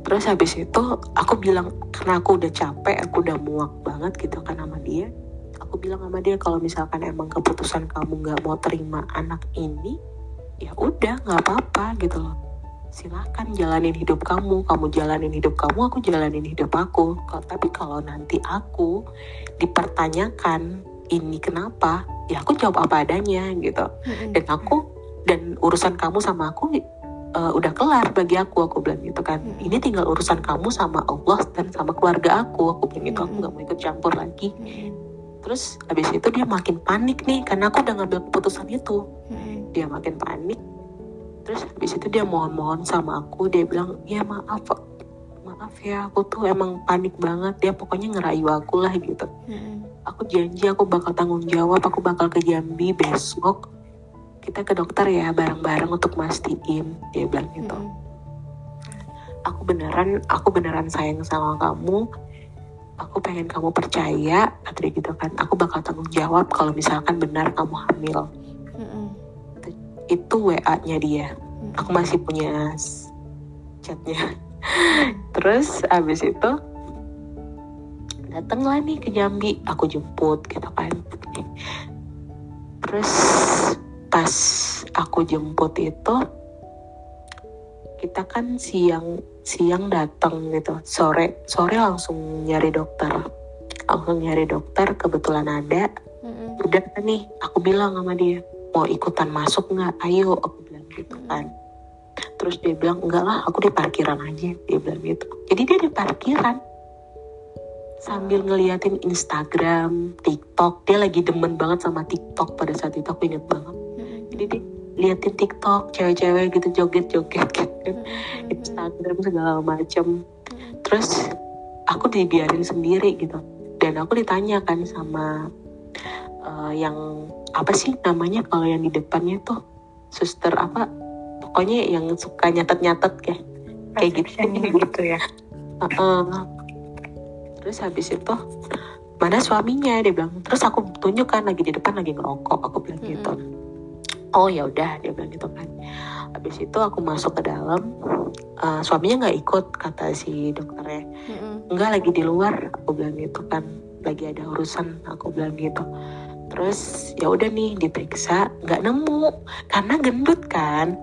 terus habis itu aku bilang karena aku udah capek aku udah muak banget gitu kan sama dia. Aku bilang sama dia kalau misalkan emang keputusan kamu nggak mau terima anak ini ya udah nggak apa-apa gitu loh. Silakan jalanin hidup kamu. Kamu jalanin hidup kamu aku jalanin hidup aku. Tapi kalau nanti aku dipertanyakan ini kenapa ya aku jawab apa adanya gitu. Dan aku dan urusan kamu sama aku uh, udah kelar bagi aku aku bilang gitu kan Mm. ini tinggal urusan kamu sama Allah dan sama keluarga aku aku bilang gitu aku Mm. nggak mau ikut campur lagi Mhm. terus habis itu dia makin panik nih karena aku udah ngambil keputusan itu Mhm. dia makin panik terus habis itu dia mohon-mohon sama aku dia bilang ya maaf maaf ya aku tuh emang panik banget dia pokoknya ngerayu aku lah gitu Mhm. aku janji aku bakal tanggung jawab aku bakal ke Jambi besok kita ke dokter ya bareng-bareng untuk mastiin. Dia bilang gitu. Mhm. aku beneran aku beneran sayang sama kamu. Aku pengen kamu percaya kata dia gitu kan. Aku bakal tanggung jawab kalau misalkan benar kamu hamil. Mhm. itu WA nya dia. Mhm. aku masih punya chatnya. <laughs> Terus abis itu datanglah nih ke Jambi. Aku jemput gitu kan. Terus pas aku jemput itu kita kan siang siang datang gitu. Sore sore langsung nyari dokter. Langsung nyari dokter kebetulan ada. Mm-mm. udah nih aku bilang sama dia mau ikutan masuk nggak? Ayo aku bilang gitu kan. Terus dia bilang enggak lah aku di parkiran aja dia bilang gitu. Jadi dia di parkiran. Sambil ngeliatin Instagram, TikTok dia lagi demen banget sama TikTok pada saat itu aku inget banget. Jadi liatin TikTok cewek-cewek gitu joget-joget gitu. Mm-mm. Instagram segala macem. Terus aku dibiarin sendiri gitu. Dan aku ditanya kan sama eh, yang apa sih namanya kalau yang di depannya tuh suster apa pokoknya yang suka nyatet-nyatet kayak kayak gitu. <laughs> Gitu ya. Heeh. terus habis itu mana suaminya? dia bilang. Terus aku tunjukkan lagi di depan lagi ngerokok. Aku bilang gitu oh ya udah dia bilang gitu kan habis itu aku masuk ke dalam eh, suaminya nggak ikut kata si dokternya Mm-mm. enggak lagi di luar aku bilang gitu kan lagi ada urusan aku bilang gitu terus ya udah nih diperiksa nggak nemu karena gendut kan.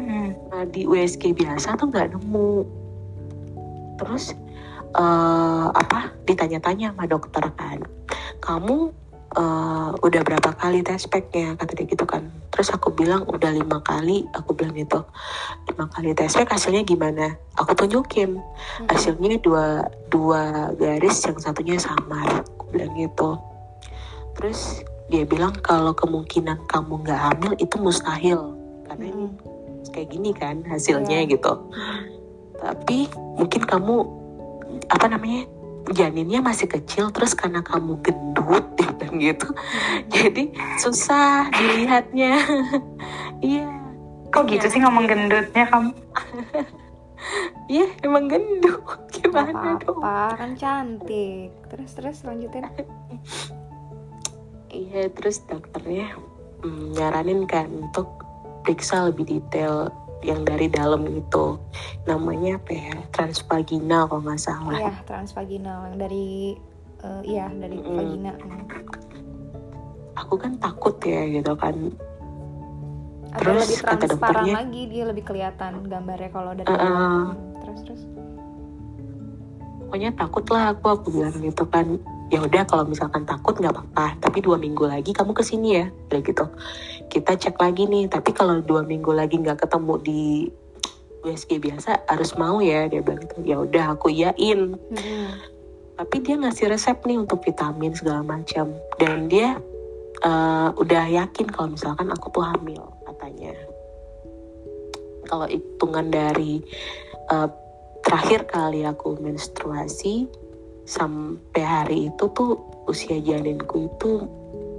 Hmm. Nah, di USG biasa tuh nggak nemu. Terus eh, apa? Ditanya-tanya sama dokter kan, kamu eh, udah berapa kali tes packnya? Kata dia gitu kan. Terus aku bilang udah lima kali. Aku bilang gitu, lima kali tes pack hasilnya gimana? Aku tunjukin hasilnya dua dua garis yang satunya samar. Aku bilang gitu. Terus dia bilang kalau kemungkinan kamu nggak hamil itu mustahil karena kayak gini kan hasilnya Iya. gitu. Tapi mungkin kamu apa namanya janinnya masih kecil terus karena kamu gendut <laughs> bilang gitu. Jadi susah dilihatnya. <laughs> Iya. kok gitu sih ngomong gendutnya kamu <laughs> Iya, emang gendut. Gimana dong? apa-apa kan cantik terus terus lanjutin Iya, terus dokternya mm, nyaranin kan untuk periksa lebih detail yang dari dalam itu. Namanya apa ya? Transvaginal kalau nggak salah. iya transvaginal yang dari eh, iya dari Mm-mm. vagina Mm. Aku kan takut ya gitu kan. Terus lebih kata dokternya- lagi dia lebih kelihatan gambarnya kalau dari. Hmm, terus terus Pokoknya takut lah aku, aku bilang gitu kan. Ya udah kalau misalkan takut nggak apa-apa, tapi dua minggu lagi kamu ke sini ya, kayak gitu. Kita cek lagi nih, tapi kalau dua minggu lagi nggak ketemu di USG biasa harus mau ya dia bilang gitu. Ya udah aku iyain. Mm-mm. tapi dia ngasih resep nih untuk vitamin segala macam dan dia eh, udah yakin kalau misalkan aku tuh hamil katanya kalau hitungan dari eh, terakhir kali aku menstruasi sampai hari itu tuh usia janinku itu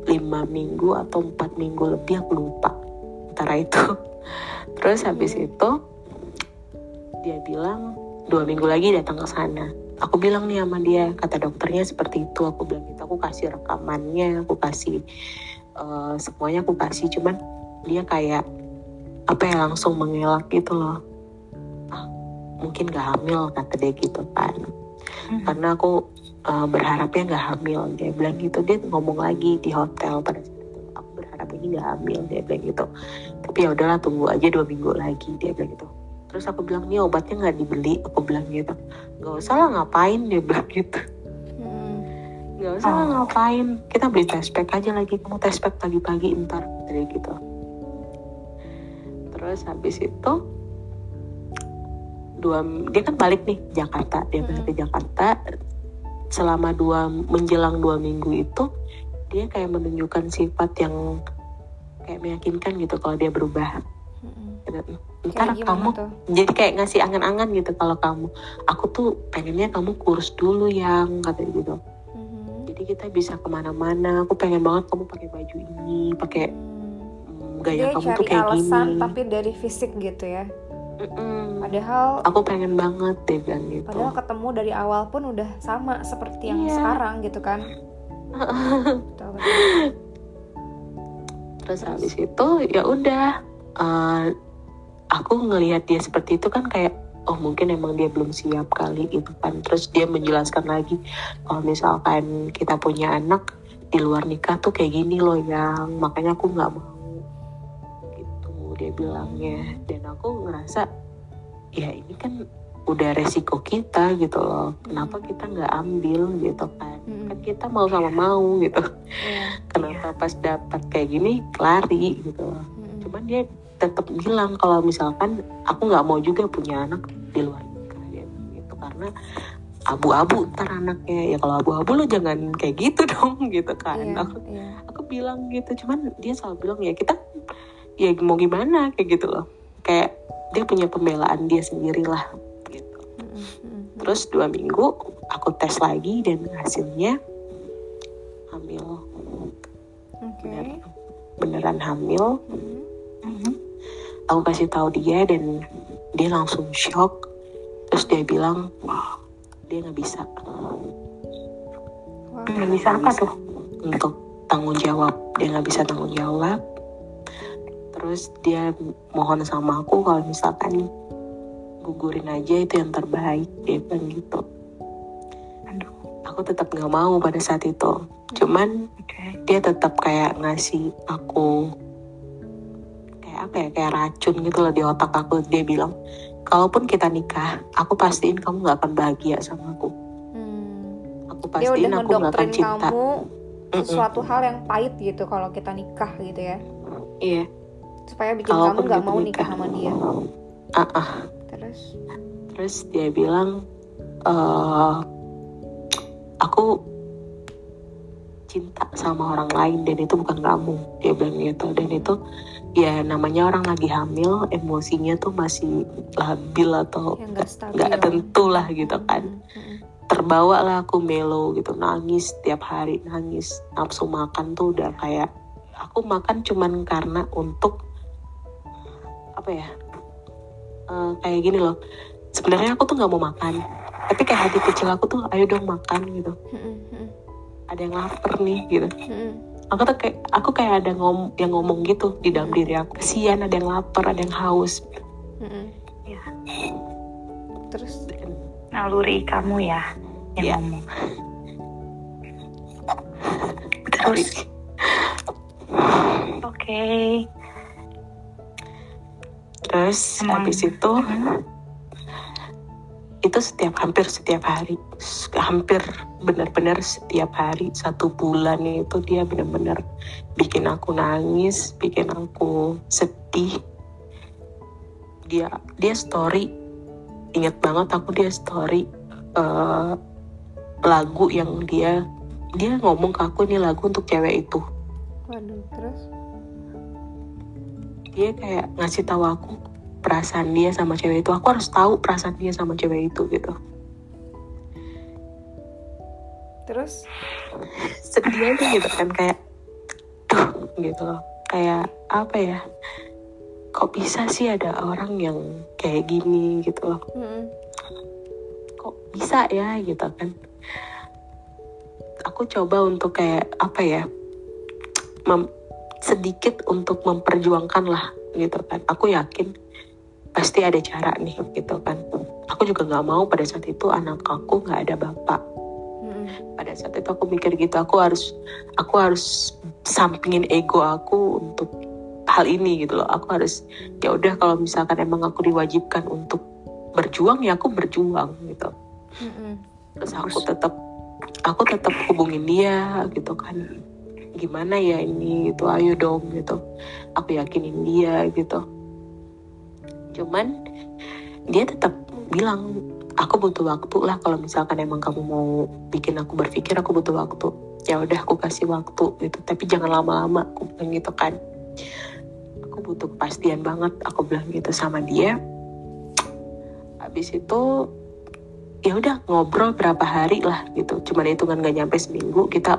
lima minggu atau empat minggu lebih aku lupa antara itu. <laughs> Terus habis itu dia bilang dua minggu lagi datang ke sana. Aku bilang nih sama dia kata dokternya seperti itu. Aku bilang gitu aku kasih rekamannya aku kasih eh, semuanya aku kasih. Cuman dia kayak apa ya langsung mengelak gitu loh. Ah mungkin gak hamil kata dia gitu kan Hmm. karena aku eh, berharapnya gak hamil. Dia bilang gitu. Dia ngomong lagi di hotel pada saat itu. Aku berharap ini gak hamil dia bilang gitu. Tapi ya udahlah tunggu aja dua minggu lagi dia bilang gitu. Terus aku bilang nih obatnya nggak dibeli? Aku bilang gitu. Nggak usah lah ngapain? Dia bilang gitu. Mm-mm. nggak usah lah Oh. ngapain? Kita beli test pack aja lagi. Kamu test pack pagi-pagi ntar dari gitu. Terus habis itu dua dia kan balik nih Jakarta dia balik ke Jakarta selama dua menjelang dua minggu itu dia kayak menunjukkan sifat yang kayak meyakinkan gitu kalau dia berubah. Kayak ntar kamu tuh? jadi kayak ngasih angan-angan gitu kalau kamu aku tuh pengennya kamu kurus dulu yang katanya gitu Mhm. jadi kita bisa ke mana-mana aku pengen banget kamu pakai baju ini pakai Hmm. mm, gaya Dia kamu cari tuh kayak alasan gini tapi dari fisik gitu ya. Mm-mm. Padahal aku pengen banget dia bilang gitu padahal ketemu dari awal pun udah sama seperti yang Iya. sekarang gitu kan. <laughs> Betul, betul. terus habis itu ya udah eh, aku ngelihat dia seperti itu kan kayak oh mungkin emang dia belum siap kali gitu kan terus dia menjelaskan lagi kalau misalkan kita punya anak di luar nikah tuh kayak gini loh yang makanya aku nggak mau dia bilangnya. Dan aku ngerasa ya ini kan udah resiko kita gitu loh. Kenapa kita nggak ambil gitu kan? Mm-mm. kan kita mau sama mau gitu. Iya. kenapa pas dapat kayak gini lari gitu loh. Mm-mm. cuman dia tetap bilang kalau misalkan aku nggak mau juga punya anak di luar nikah gitu. Karena abu-abu ntar anaknya ya kalau abu-abu lo jangan kayak gitu <laughs> dong gitu kan. Iya, aku iya. aku bilang gitu. Cuman dia selalu bilang ya kita ya mau gimana kayak gitu loh. Kayak dia punya pembelaan dia sendiri lah gitu. Terus dua minggu aku tes lagi dan hasilnya hamil. Oke. bener- beneran hamil. Mm. aku kasih tahu dia dan dia langsung shock. Terus dia bilang dia nggak bisa. Nggak bisa apa tuh? untuk tanggung jawab. Dia nggak bisa tanggung jawab terus dia mohon sama aku kalau misalkan gugurin aja itu yang terbaik dia bilang gitu. Aduh, aku tetap nggak mau pada saat itu. Cuman oke. dia tetap kayak ngasih aku kayak apa ya kayak racun gitu loh di otak aku. Dia bilang kalaupun kita nikah aku pastiin kamu nggak akan bahagia sama aku. Hmm. aku Dia pastiin udah aku nggak akan cinta. kamu sesuatu hal yang pahit gitu kalau kita nikah gitu ya. iya Supaya bikin kamu nggak mau nikah. nikah sama dia. ah ah. Terus terus dia bilang eh aku cinta sama orang lain dan itu bukan kamu dia bilang gitu dan itu ya namanya orang lagi hamil emosinya tuh masih labil atau yang nggak tentu lah gitu kan Mm, mm, mm. terbawa lah aku melo gitu nangis tiap hari nangis nafsu makan tuh udah kayak aku makan cuman karena untuk apa ya eh, kayak gini loh sebenarnya aku tuh nggak mau makan tapi kayak hati kecil aku tuh ayo dong makan gitu ada yang lapar nih gitu aku tuh kayak aku kayak ada ngom yang ngomong gitu di dalam diri aku kesian ada yang lapar ada yang haus. Ya. Terus Naluri kamu ya yang Iya. ngomong. Terus, oke. Terus Emang- habis itu Hmm. itu setiap hampir setiap hari. Hampir benar-benar setiap hari satu bulan itu dia benar-benar bikin aku nangis bikin aku sedih. Dia dia story ingat banget aku dia story eh, lagu yang dia dia ngomong ke aku ini lagu untuk cewek itu. Waduh, terus dia kayak ngasih tahu aku perasaan dia sama cewek itu. Aku harus tahu perasaan dia sama cewek itu gitu. Terus? <laughs> Sedih aja gitu kan kayak duh gitu loh. Kayak apa ya kok bisa sih ada orang yang kayak gini gitu loh. Mm, mm. kok bisa ya gitu kan. Aku coba untuk kayak apa ya mem- sedikit untuk memperjuangkan lah gitu kan. Aku yakin pasti ada cara nih gitu kan. Aku juga nggak mau pada saat itu anak aku nggak ada bapak. Pada saat itu aku mikir gitu aku harus aku harus sampingin ego aku untuk hal ini gitu loh. Aku harus ya udah kalau misalkan emang aku diwajibkan untuk berjuang ya aku berjuang gitu. Mm, terus aku tetap aku tetap hubungin dia gitu kan gimana ya ini? Gitu ayo dong gitu. Aku yakinin dia gitu. Cuman dia tetap bilang aku butuh waktu lah kalau misalkan emang kamu mau bikin aku berpikir aku butuh waktu. Ya udah aku kasih waktu gitu. Tapi jangan lama-lama aku bilang gitu kan. Aku butuh kepastian banget aku bilang gitu sama dia. Habis itu ya udah ngobrol berapa hari lah gitu. Cuman hitungan gak nyampe seminggu kita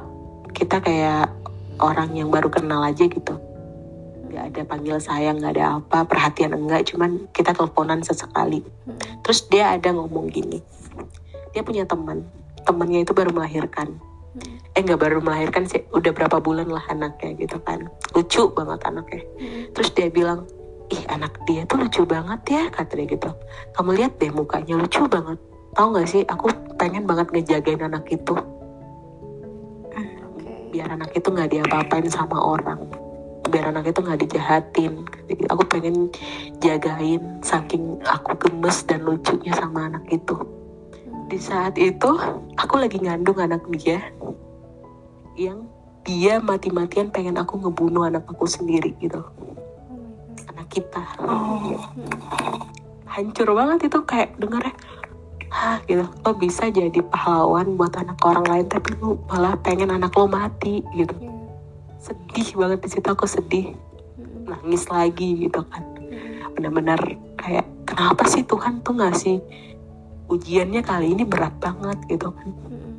kita kayak orang yang baru kenal aja gitu. Nggak ada panggil sayang nggak ada apa perhatian enggak cuman kita teleponan sesekali. Mm, terus dia ada ngomong gini dia punya teman temannya itu baru melahirkan. Mm. eh nggak baru melahirkan sih udah berapa bulan lah anaknya gitu kan. Lucu banget anaknya. Mm, terus dia bilang ih anak dia tuh lucu banget ya kata dia gitu. Kamu lihat deh mukanya lucu banget. Tahu nggak sih aku pengen banget ngejagain anak itu. Biar anak itu nggak diapa-apain sama orang. Biar anak itu nggak dijahatin. Jadi aku pengen jagain saking aku gemes dan lucunya sama anak itu. Di saat itu aku lagi ngandung anak dia yang dia mati-matian pengen aku ngebunuh anak aku sendiri gitu. Anak kita. Oh. hancur banget itu kayak dengarnya Hah gitu lo bisa jadi pahlawan buat anak orang lain tapi lu malah pengen anak lo mati gitu Iya. sedih banget di situ aku sedih Mm-mm. nangis lagi gitu kan Mm-mm. benar-benar kayak kenapa sih Tuhan tuh ngasih ujiannya kali ini berat banget gitu kan Mm-mm.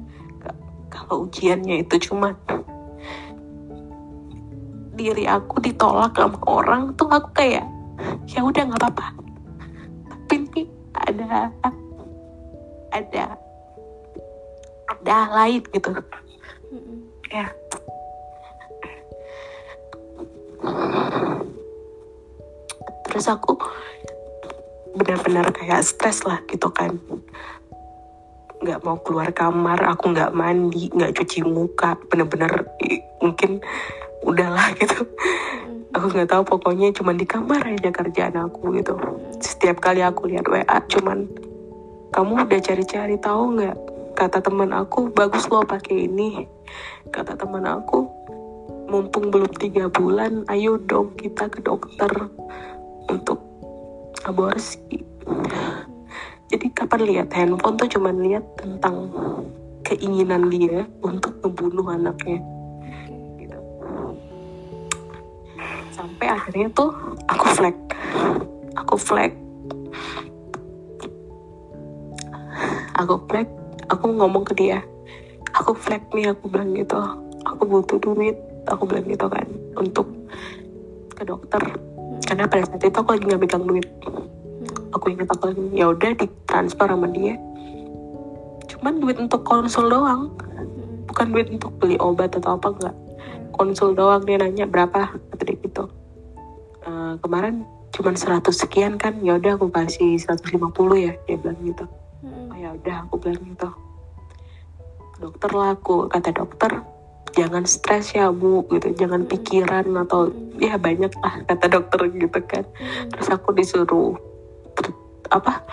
kalau ujiannya itu cuma diri aku ditolak sama orang tuh aku kayak ya udah nggak apa-apa tapi ini ada ada ada lain gitu. Ya. terus aku benar-benar kayak stres lah gitu kan. Nggak mau keluar kamar aku nggak mandi nggak cuci muka. Bener-bener i- mungkin udahlah gitu. Aku nggak tahu pokoknya cuman di kamar aja kerjaan aku gitu. Setiap kali aku lihat WA cuman kamu udah cari-cari tahu nggak? Kata teman aku bagus lo pakai ini. Kata teman aku mumpung belum tiga bulan ayo dong kita ke dokter untuk aborsi. Jadi kapan lihat? Handphone tuh cuman lihat tentang keinginan dia untuk membunuh anaknya. Gitu. Sampai akhirnya tuh aku flag. Aku flag aku flag aku ngomong ke dia. Aku flag nih aku bilang gitu. Aku butuh duit aku bilang gitu kan untuk ke dokter. Karena pada saat itu aku lagi nggak megang duit. Mm-mm. aku ingat aku lagi ya udah ditransfer sama dia. Cuman duit untuk konsul doang. Mm-mm. bukan duit untuk beli obat atau apa enggak konsul doang dia nanya berapa? Kata dia gitu. "Eh, kemarin cuman 100 sekian kan ya udah aku kasih 150 ya dia bilang gitu Mm-mm. oh ya udah aku bilang gitu dokter lah aku kata dokter jangan stres ya bu gitu jangan Mm. pikiran atau ya banyak lah kata dokter gitu kan Mm-mm. terus aku disuruh ter- apa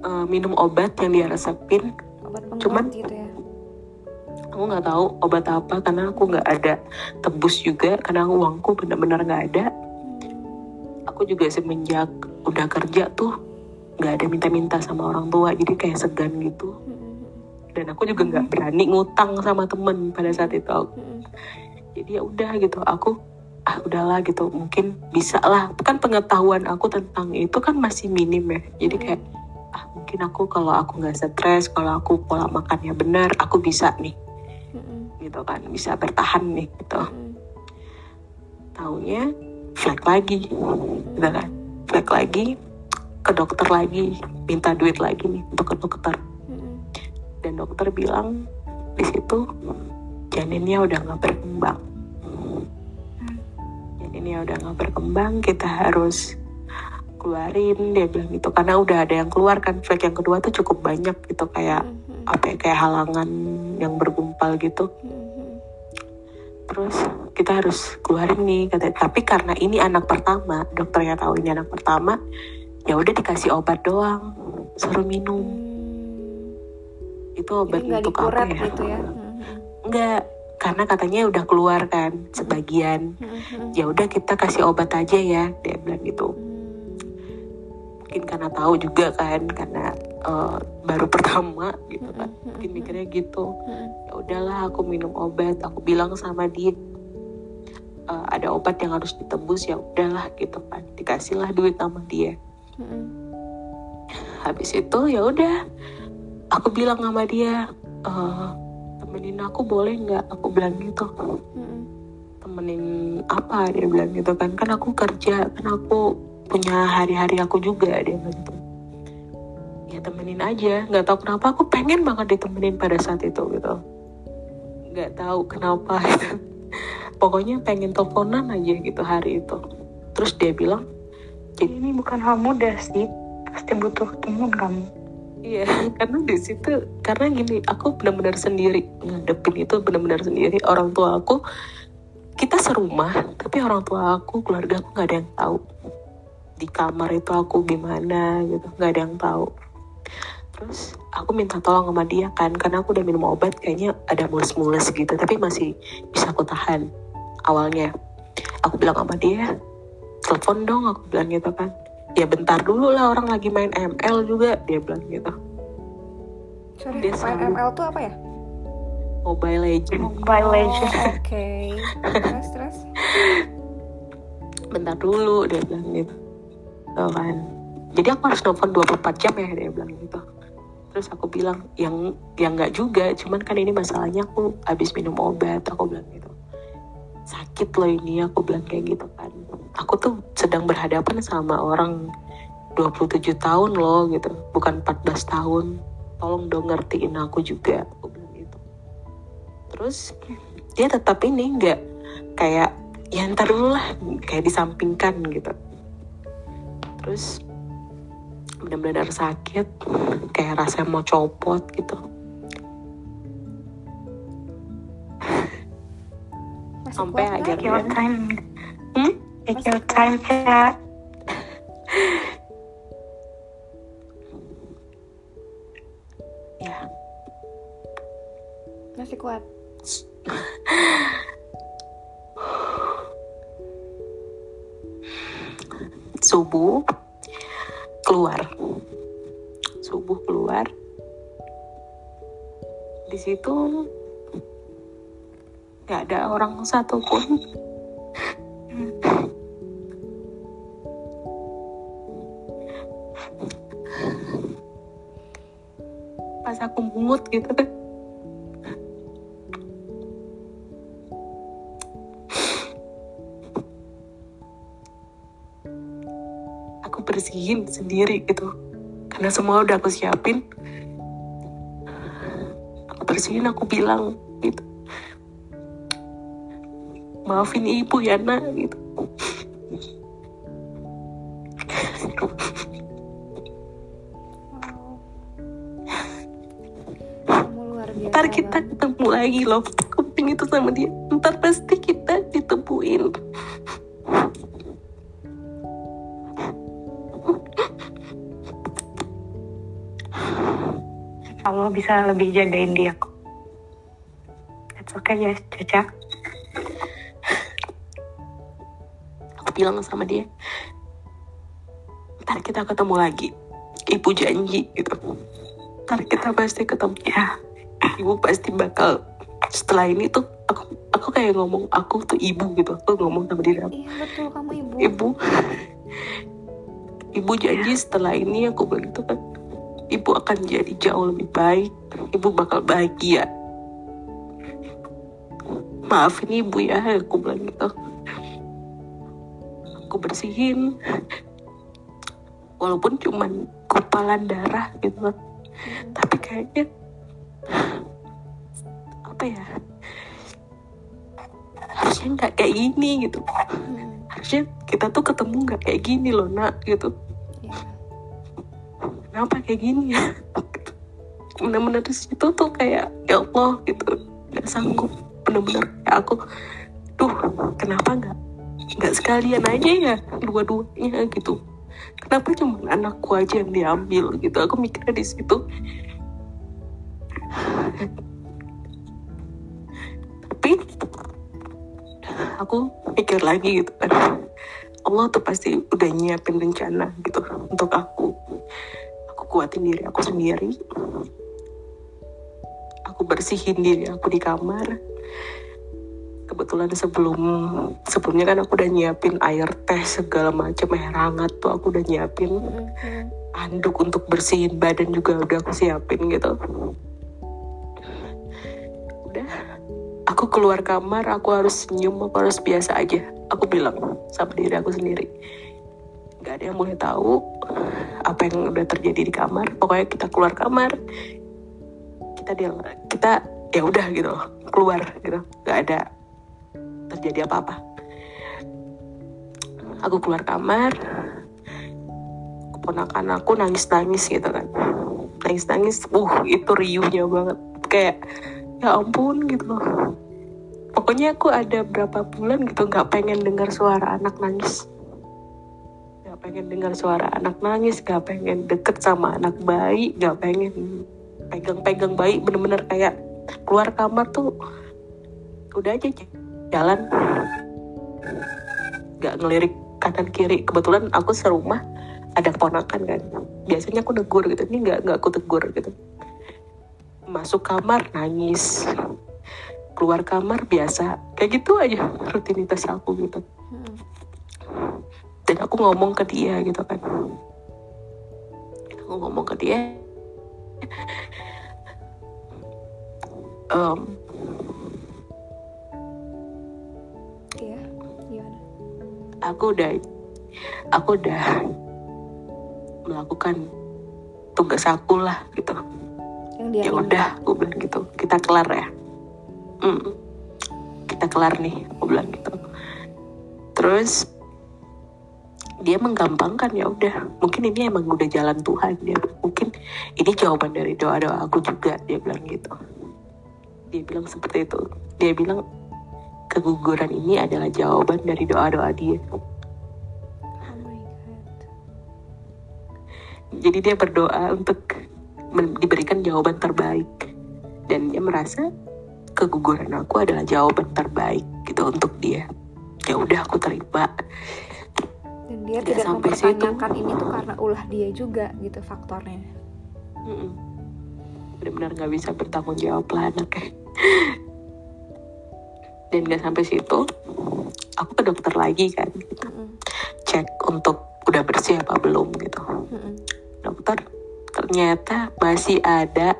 eh, minum obat yang dia resepin obat Cuman- gitu ya aku nggak tahu obat apa karena aku nggak ada tebus juga karena uangku benar-benar nggak ada Mm. aku juga semenjak udah kerja tuh nggak ada minta-minta sama orang tua jadi kayak segan gitu. Dan aku juga nggak berani ngutang sama temen pada saat itu. Mm-mm. jadi ya udah gitu aku ah udahlah gitu. Mungkin bisa lah. Kan pengetahuan aku tentang itu kan masih minim ya. Jadi kayak ah mungkin aku kalau aku nggak stres kalau aku pola makannya benar aku bisa nih. Gitu kan bisa bertahan nih gitu. Taunya flag lagi gitu kan. Flag lagi ke dokter lagi minta duit lagi nih untuk ke dokter. Dan dokter bilang di situ janinnya udah nggak berkembang. Janinnya udah nggak berkembang kita harus keluarin dia bilang gitu. Karena udah ada yang keluar kan flag yang kedua tuh cukup banyak gitu kayak Mm-mm. apa ya kayak halangan yang bergumpal gitu. Mm-mm. terus kita harus keluarin nih kata tapi karena ini anak pertama dokternya tahu ini anak pertama ya udah dikasih obat doang suruh minum Mm. itu obat Jadi nggak untuk apa ya gitu ya Mm-mm. enggak karena katanya udah keluar kan sebagian Mm-mm. ya udah kita kasih obat aja ya dia bilang gitu mungkin karena tahu juga kan karena eh, baru <laughs> pertama gitu kan Mm-mm. mungkin mikirnya gitu Mm-mm. ya udahlah aku minum obat aku bilang sama dia "Eh, ada obat yang harus ditebus ya udahlah gitu kan dikasihlah duit sama dia Mm-mm. habis itu ya udah aku bilang sama dia "Eh, temenin aku boleh nggak? Aku bilang gitu. Mm-mm. temenin apa? Dia bilang gitu kan. Kan aku kerja kan aku punya hari-hari aku juga dia bilang gitu. Ya temenin aja nggak tahu kenapa aku pengen banget ditemenin pada saat itu gitu. Nggak tahu kenapa <laughs> gitu. Pokoknya pengen teleponan aja gitu hari itu. Terus dia bilang ini bukan hal mudah sih. Pasti butuh teman kamu. Iya, karena di situ karena gini, aku benar-benar sendiri ngadepin itu benar-benar sendiri. Orang tua aku kita serumah, tapi orang tua aku, keluarga aku nggak ada yang tahu. Di kamar itu aku gimana gitu, nggak ada yang tahu. Terus aku minta tolong sama dia kan, karena aku udah minum obat kayaknya ada mulus-mulus gitu, tapi masih bisa aku tahan awalnya. Aku bilang sama dia, telepon dong, aku bilang gitu kan. Ya bentar dulu lah orang lagi main ML juga, dia bilang gitu. Sorry, Dia main selalu- ML tuh apa ya? Mobile Legend. Mobile Legends. Oh, <laughs> Oke. Terus terus. <laughs> bentar dulu dia bilang gitu Tuh kan jadi aku harus nelfon 24 jam ya dia bilang gitu terus aku bilang yang yang nggak juga cuman kan ini masalahnya aku habis minum obat aku bilang gitu sakit loh ini aku bilang kayak gitu kan. Aku tuh sedang berhadapan sama orang 27 tahun loh gitu bukan 14 tahun. Tolong dong ngertiin aku juga aku bilang gitu. Terus dia tetap ini nggak kayak ya ntar dulu lah kayak disampingkan gitu. Terus benar-benar sakit kayak rasanya mau copot gitu Sampai? Take your time. Hmm? Take your time, Kak. ya Masih kuat. subuh keluar subuh keluar di situ nggak ada orang satupun. Pas aku mungut gitu. Kan aku bersihin sendiri gitu. Karena semua udah aku siapin. Aku bersihin aku bilang maafin ibu ya nak gitu. Ntar kita ketemu lagi loh. Aku bilang itu sama dia. Ntar pasti kita ditemuin. Allah bisa lebih jagain dia kok. It's okay ya, Caca. Bilang sama dia ntar kita ketemu lagi. Ibu janji gitu. Ntar kita pasti ketemu ya. Ibu pasti bakal setelah ini tuh aku aku kayak ngomong aku tuh ibu gitu. Aku ngomong sama dia. Iya betul kamu ibu. ibu. Ibu janji setelah ini aku bilang gitu kan ibu akan jadi jauh lebih baik. Ibu bakal bahagia. Maafin ibu ya aku bilang gitu bersihin walaupun cuman gumpalan darah gitu. Tapi kayaknya apa ya harusnya nggak kayak gini gitu. Hmm. harusnya kita tuh ketemu nggak kayak gini loh nak gitu. Iya. kenapa kayak gini ya? Bener-bener di situ tuh kayak ya Allah gitu. Nggak sanggup. Bener-bener kayak aku duh kenapa nggak nggak sekalian aja ya dua-duanya gitu. Kenapa cuma anakku aja yang diambil gitu? Aku mikirnya di situ. Tapi aku mikir lagi gitu kan. Allah tuh pasti udah nyiapin rencana gitu untuk aku. Aku kuatin diri aku sendiri. Aku bersihin diri aku di kamar kebetulan sebelum sebelumnya kan aku udah nyiapin air teh segala macam air hangat tuh aku udah nyiapin. Hmm, hmm. handuk untuk bersihin badan juga udah aku siapin gitu. Udah. Aku keluar kamar aku harus senyum aku harus biasa aja. Aku bilang sama diri aku sendiri nggak ada yang boleh tahu apa yang udah terjadi di kamar. Pokoknya kita keluar kamar kita dia kita ya udah gitu keluar gitu. Nggak ada terjadi apa-apa. Aku keluar kamar. Ponakan aku nangis nangis gitu kan. Nangis nangis uh itu riuhnya banget. Kayak ya ampun gitu loh. Pokoknya aku ada berapa bulan gitu nggak pengen dengar suara anak nangis. Nggak pengen dengar suara anak nangis nggak pengen deket sama anak bayi nggak pengen pegang-pegang bayi. Bener-bener kayak keluar kamar tuh udah aja jalan. Nggak ngelirik kanan kiri. Kebetulan aku serumah ada ponakan kan. Biasanya aku negur gitu. Ini nggak nggak aku tegur gitu. Masuk kamar nangis. Keluar kamar biasa. Kayak gitu aja rutinitas aku gitu. Dan aku ngomong ke dia gitu kan. Aku ngomong ke dia. Em, aku udah aku udah melakukan tugas aku lah gitu. Yang dia ya udah aku bilang gitu. Kita kelar ya. Mm, kita kelar nih aku bilang gitu. Terus dia menggampangkan ya udah. Mungkin ini emang udah jalan Tuhan dia bilang, mungkin ini jawaban dari doa doa aku juga dia bilang gitu. Dia bilang seperti itu. Dia bilang keguguran ini adalah jawaban dari doa doa dia Oh my god. jadi dia berdoa untuk diberikan jawaban terbaik dan dia merasa keguguran aku adalah jawaban terbaik gitu untuk dia ya udah aku terima Dan dia Nggak tidak sampai situ. mempertanyakan ini tuh karena ulah dia juga gitu faktornya. Mm-mm. benar-benar nggak bisa bertanggung jawab lah anaknya dan nggak sampai situ aku ke dokter lagi kan gitu. Mm-mm. cek untuk udah bersih apa belum gitu Mm-mm. dokter ternyata masih ada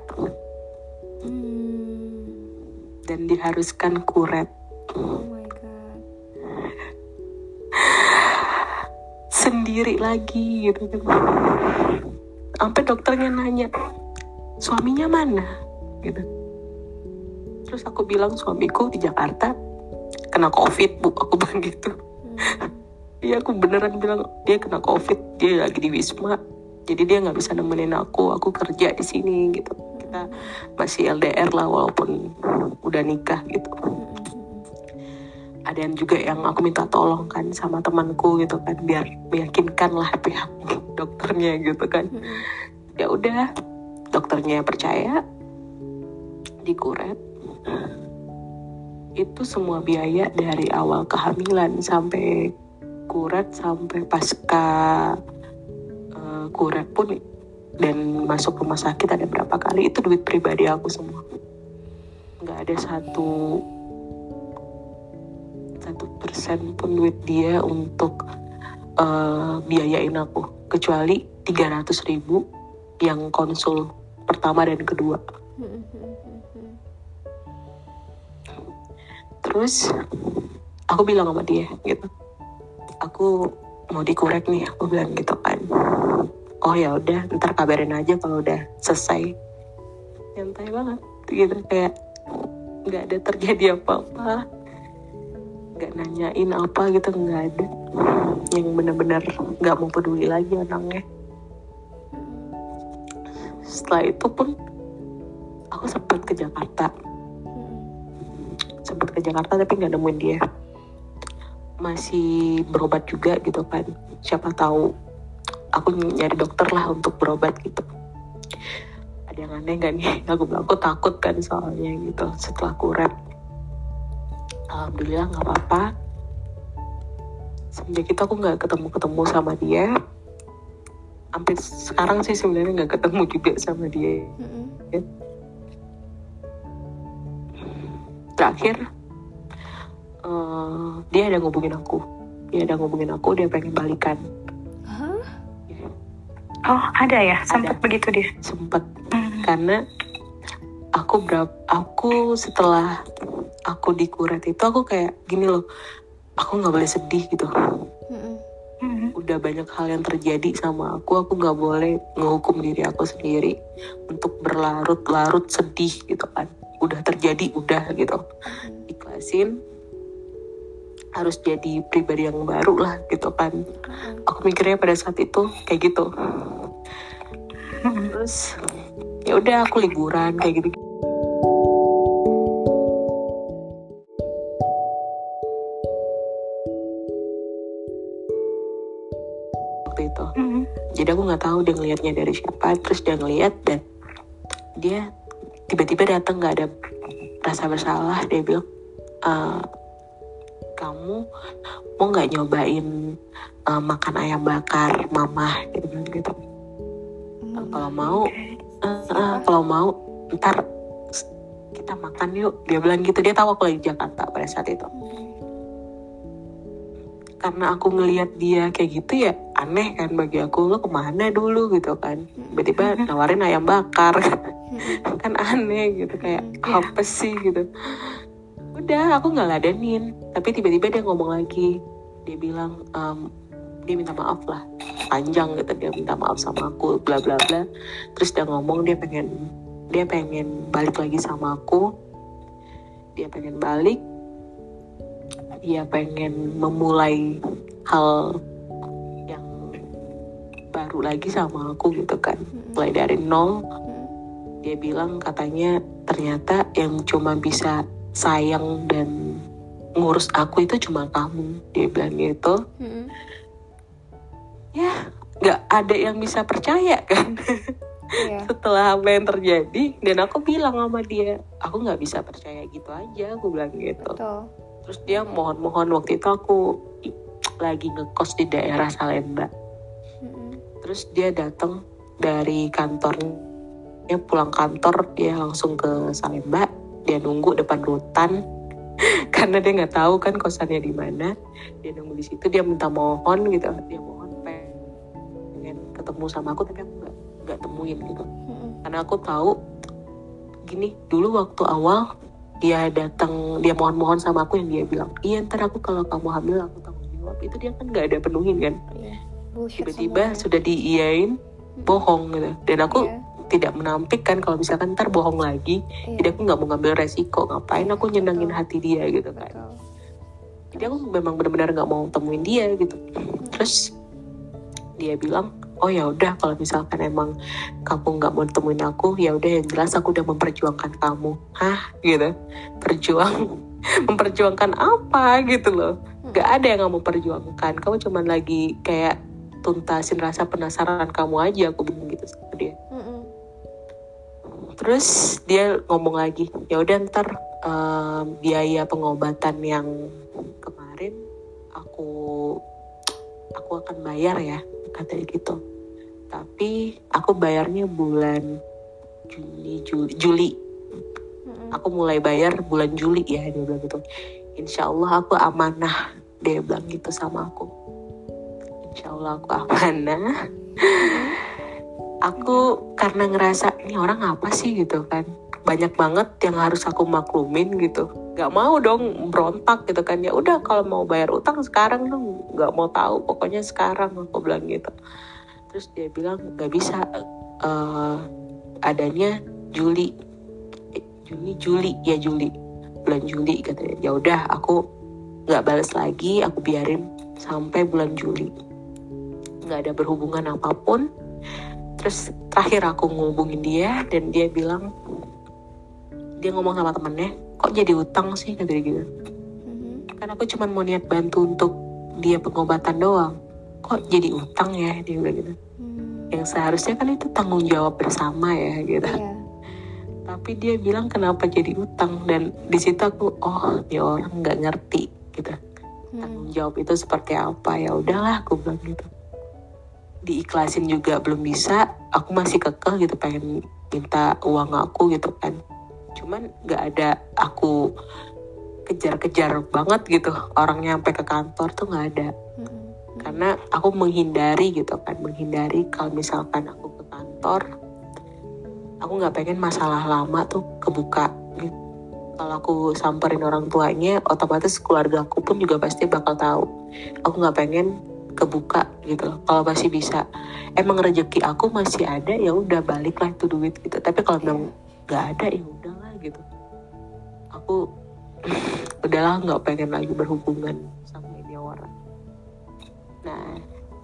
Hmm. dan diharuskan kuret Oh my god. sendiri lagi gitu kan sampai dokternya nanya suaminya mana gitu terus aku bilang suamiku di Jakarta kena covid bu aku bilang gitu Hmm. iya aku beneran bilang dia kena covid dia lagi di wisma jadi dia nggak bisa nemenin aku aku kerja di sini gitu kita masih LDR lah walaupun udah nikah gitu ada yang juga yang aku minta tolong kan sama temanku gitu kan biar meyakinkan lah pihak dokternya gitu kan Mm-mm. ya udah dokternya percaya dikuret itu semua biaya dari awal kehamilan sampai kuret sampai pasca eh, kuret pun dan masuk rumah sakit ada berapa kali. Itu duit pribadi aku semua. Nggak ada satu satu persen pun duit dia untuk eh, biayain aku. Kecuali 300 ribu yang konsul pertama dan kedua. Mm-mm. Terus aku bilang sama dia gitu. Aku mau dikurek nih aku bilang gitu kan. Oh ya udah ntar kabarin aja kalau udah selesai. Nyantai banget gitu. Kayak nggak ada terjadi apa-apa. Nggak nanyain apa gitu nggak ada. Yang benar-benar nggak mau peduli lagi anaknya setelah itu pun aku sempat ke Jakarta sempat ke Jakarta tapi nggak nemuin dia. Masih berobat juga gitu kan. Siapa tahu aku nyari dokter lah untuk berobat gitu. Ada yang aneh gak nih? <laughs> Aku bilang aku takut kan soalnya gitu setelah kuret alhamdulillah nggak apa-apa. Semenjak itu aku nggak ketemu ketemu sama dia. Sampai sekarang sih sebenarnya nggak ketemu juga sama dia. Mm-mm. Terakhir eh, dia ada ngubungin aku dia ada ngubungin aku dia pengen balikan Hah? Oh, ada ya? Sempat begitu dia. sempet Hmm. karena aku berapa aku setelah aku dikuret itu aku kayak gini loh aku nggak boleh sedih gitu. Hmm. udah banyak hal yang terjadi sama aku aku nggak boleh ngehukum diri aku sendiri untuk berlarut-larut sedih gitu kan udah terjadi udah gitu. Ikhlasin harus jadi pribadi yang baru lah gitu kan. Mm-mm. aku mikirnya pada saat itu kayak gitu. Terus ya udah aku liburan kayak gitu waktu itu. Jadi aku nggak tahu dia ngelihatnya dari siapa terus dia ngelihat dan dia tiba-tiba datang nggak ada rasa bersalah dia bilang "Eh, kamu mau nggak nyobain eh, makan ayam bakar mama gitu. Gitu kalau mau eh, eh, kalau mau ntar kita makan yuk. Dia bilang gitu. Dia tahu aku lagi di Jakarta pada saat itu. Mm. Karena aku ngelihat dia kayak gitu ya aneh kan bagi aku lo ke mana dulu? gitu kan. Tiba-tiba nawarin ayam bakar. Kan aneh gitu kayak apa sih gitu. Udah aku nggak ladenin. Tapi tiba-tiba dia ngomong lagi. Dia bilang em, dia minta maaf lah. Panjang gitu dia minta maaf sama aku bla bla bla. Terus dia ngomong dia pengen dia pengen balik lagi sama aku. Dia pengen balik dia pengen memulai hal yang baru lagi sama aku gitu kan Mm-mm. mulai dari nol Mm-mm. dia bilang katanya ternyata yang cuma bisa sayang dan ngurus aku itu cuma kamu dia bilang gitu Mm-mm. ya nggak ada yang bisa percaya kan Iya. <laughs> setelah apa yang terjadi dan aku bilang sama dia aku nggak bisa percaya gitu aja aku bilang gitu Betul. Terus dia mohon-mohon waktu itu aku lagi ngekos di daerah Salemba. Terus dia datang dari kantornya pulang kantor dia langsung ke Salemba. Dia nunggu depan rutan <laughs> karena dia nggak tahu kan kosannya di mana. Dia nunggu di situ dia minta mohon gitu. Dia mohon pengen ketemu sama aku tapi aku nggak nggak temuin gitu. Karena aku tahu gini dulu waktu awal dia datang dia mohon-mohon sama aku yang dia bilang iya ntar aku kalau kamu hamil aku tanggung jawab itu dia kan nggak ada penuhin kan. Bullshit tiba-tiba sudah diiyain bohong gitu dan aku Iya. tidak menampik kan kalau misalkan ntar bohong lagi Iya. jadi aku nggak mau ngambil resiko ngapain aku nyenengin Betul. hati dia gitu kan Betul. jadi aku memang benar-benar nggak mau temuin dia gitu terus dia bilang oh ya udah kalau misalkan emang kamu nggak mau temuin aku ya udah yang jelas aku udah memperjuangkan kamu. Hah? Gitu. Perjuang <laughs> memperjuangkan apa? Gitu loh. Nggak ada yang kamu perjuangkan. Kamu cuman lagi kayak tuntasin rasa penasaran kamu aja aku bilang gitu sama dia. Terus dia ngomong lagi ya udah ntar em, biaya pengobatan yang kemarin aku aku akan bayar ya katanya gitu tapi aku bayarnya bulan Juni Juli, Juli. Mm-mm. aku mulai bayar bulan Juli ya dia bilang gitu. Insya Allah aku amanah dia bilang gitu sama aku. Insya Allah aku amanah. Aku karena ngerasa ini orang apa sih? gitu kan. Banyak banget yang harus aku maklumin gitu. Nggak mau dong berontak gitu kan. Ya udah kalau mau bayar utang sekarang dong. Nggak mau tahu pokoknya sekarang aku bilang gitu terus dia bilang nggak bisa eh, adanya Juli. Eh, Juni Juli ya Juli. Bulan Juli katanya. Ya udah aku nggak balas lagi aku biarin sampai bulan Juli. Nggak ada berhubungan apa pun. Terus terakhir aku ngubungin dia dan dia bilang dia ngomong sama temennya kok jadi utang sih? Kata dia gitu. Mhm. kan aku cuma mau niat bantu untuk dia pengobatan doang. Kok jadi utang ya? Dia bilang gitu. Yang seharusnya kan itu tanggung jawab bersama ya gitu Iya. tapi dia bilang kenapa jadi utang dan di situ aku oh ya orang nggak ngerti gitu Hmm. tanggung jawab itu seperti apa ya udahlah aku bilang gitu diikhlasin juga belum bisa aku masih kekeh gitu pengen minta uang aku gitu kan cuman nggak ada aku kejar-kejar banget gitu orangnya sampai ke kantor tuh nggak ada. Karena aku menghindari gitu kan menghindari kalau misalkan aku ke kantor aku nggak pengen masalah lama tuh kebuka. Gitu. kalau aku samperin orang tuanya otomatis keluarga aku pun juga pasti bakal tahu. Aku nggak pengen kebuka gitu loh kalau masih bisa. Emang rezeki aku masih ada ya udah baliklah itu duit gitu. Tapi kalau memang nggak ada ya udahlah gitu. Aku <laughs> udahlah nggak pengen lagi berhubungan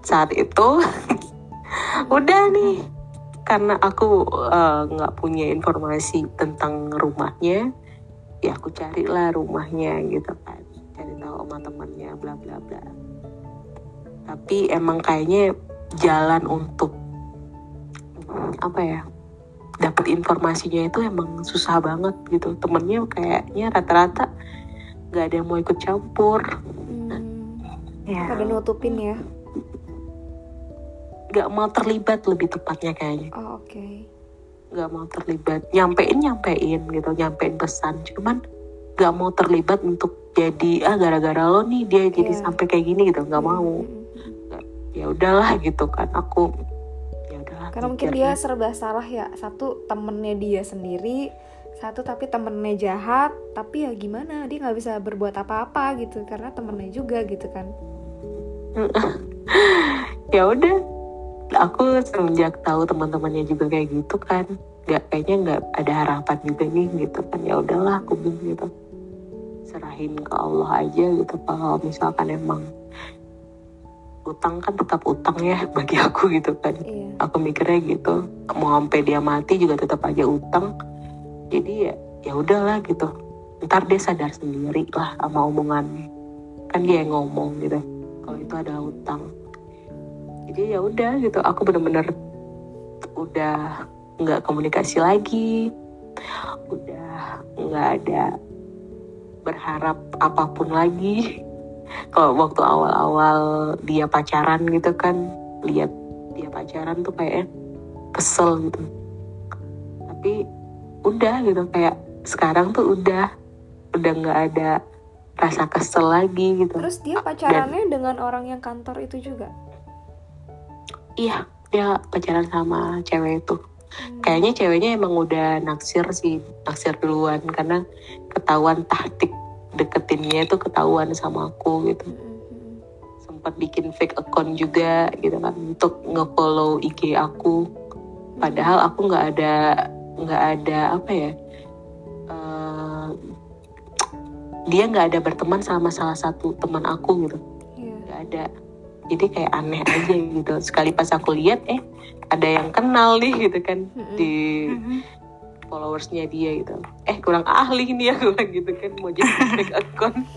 saat itu <laughs> udah nih. Karena aku eh, nggak punya informasi tentang rumahnya ya aku carilah rumahnya gitu kan. Cari tahu sama temannya bla bla bla. Tapi emang kayaknya jalan untuk apa ya dapat informasinya itu emang susah banget gitu. Temennya kayaknya rata-rata nggak ada yang mau ikut campur Ya. pada nutupin ya. nggak mau terlibat lebih tepatnya kayaknya Oh, oke. nggak mau terlibat nyampein nyampein gitu nyampein pesan cuman nggak mau terlibat untuk jadi ah gara-gara lo nih dia jadi Iya. sampai kayak gini gitu nggak mau Hmm, ya udahlah gitu kan aku ya udahlah Karena mungkin dia serba salah ya. Satu temennya dia sendiri, satu tapi temennya jahat, tapi ya gimana? Dia nggak bisa berbuat apa-apa gitu karena temennya juga gitu kan. <laughs> ya udah. Aku semenjak tahu teman-temannya juga kayak gitu kan nggak kayaknya nggak ada harapan juga nih gitu kan. Ya udahlah aku bilang gitu. Serahin ke Allah aja gitu kalau misalkan emang utang kan tetap utang ya <laughs> bagi aku gitu kan. Iya. aku mikirnya gitu. Mau sampai dia mati juga tetap aja utang. Jadi ya ya udahlah gitu. Ntar dia sadar sendiri lah sama omongannya. Kan dia yang ngomong gitu kalau itu adalah utang jadi ya udah gitu aku bener-bener udah nggak komunikasi lagi udah nggak ada berharap apa pun lagi. <laughs> Kalau waktu awal-awal dia pacaran gitu kan lihat dia pacaran tuh kayak kesel gitu. Tapi udah gitu kayak sekarang tuh udah udah nggak ada rasa kesel lagi gitu Terus dia pacarannya dengan orang yang kantor itu juga. iya dia pacaran sama cewek itu Hmm. kayaknya ceweknya emang udah naksir sih naksir duluan karena ketahuan taktik deketinnya itu ketahuan sama aku gitu Hmm, hmm, hmm. sempat bikin fake account juga gitu kan untuk nge-follow IG aku padahal aku nggak ada nggak ada apa ya dia nggak ada berteman sama salah satu teman aku gitu. Iya. nggak ada. Jadi kayak aneh aja gitu. Sekali pas aku lihat eh ada yang kenal nih gitu kan Hmm, hmm. di followersnya dia gitu. Eh kurang ahli nih aku bilang <laughs> gitu kan mau jadi fake account. <laughs>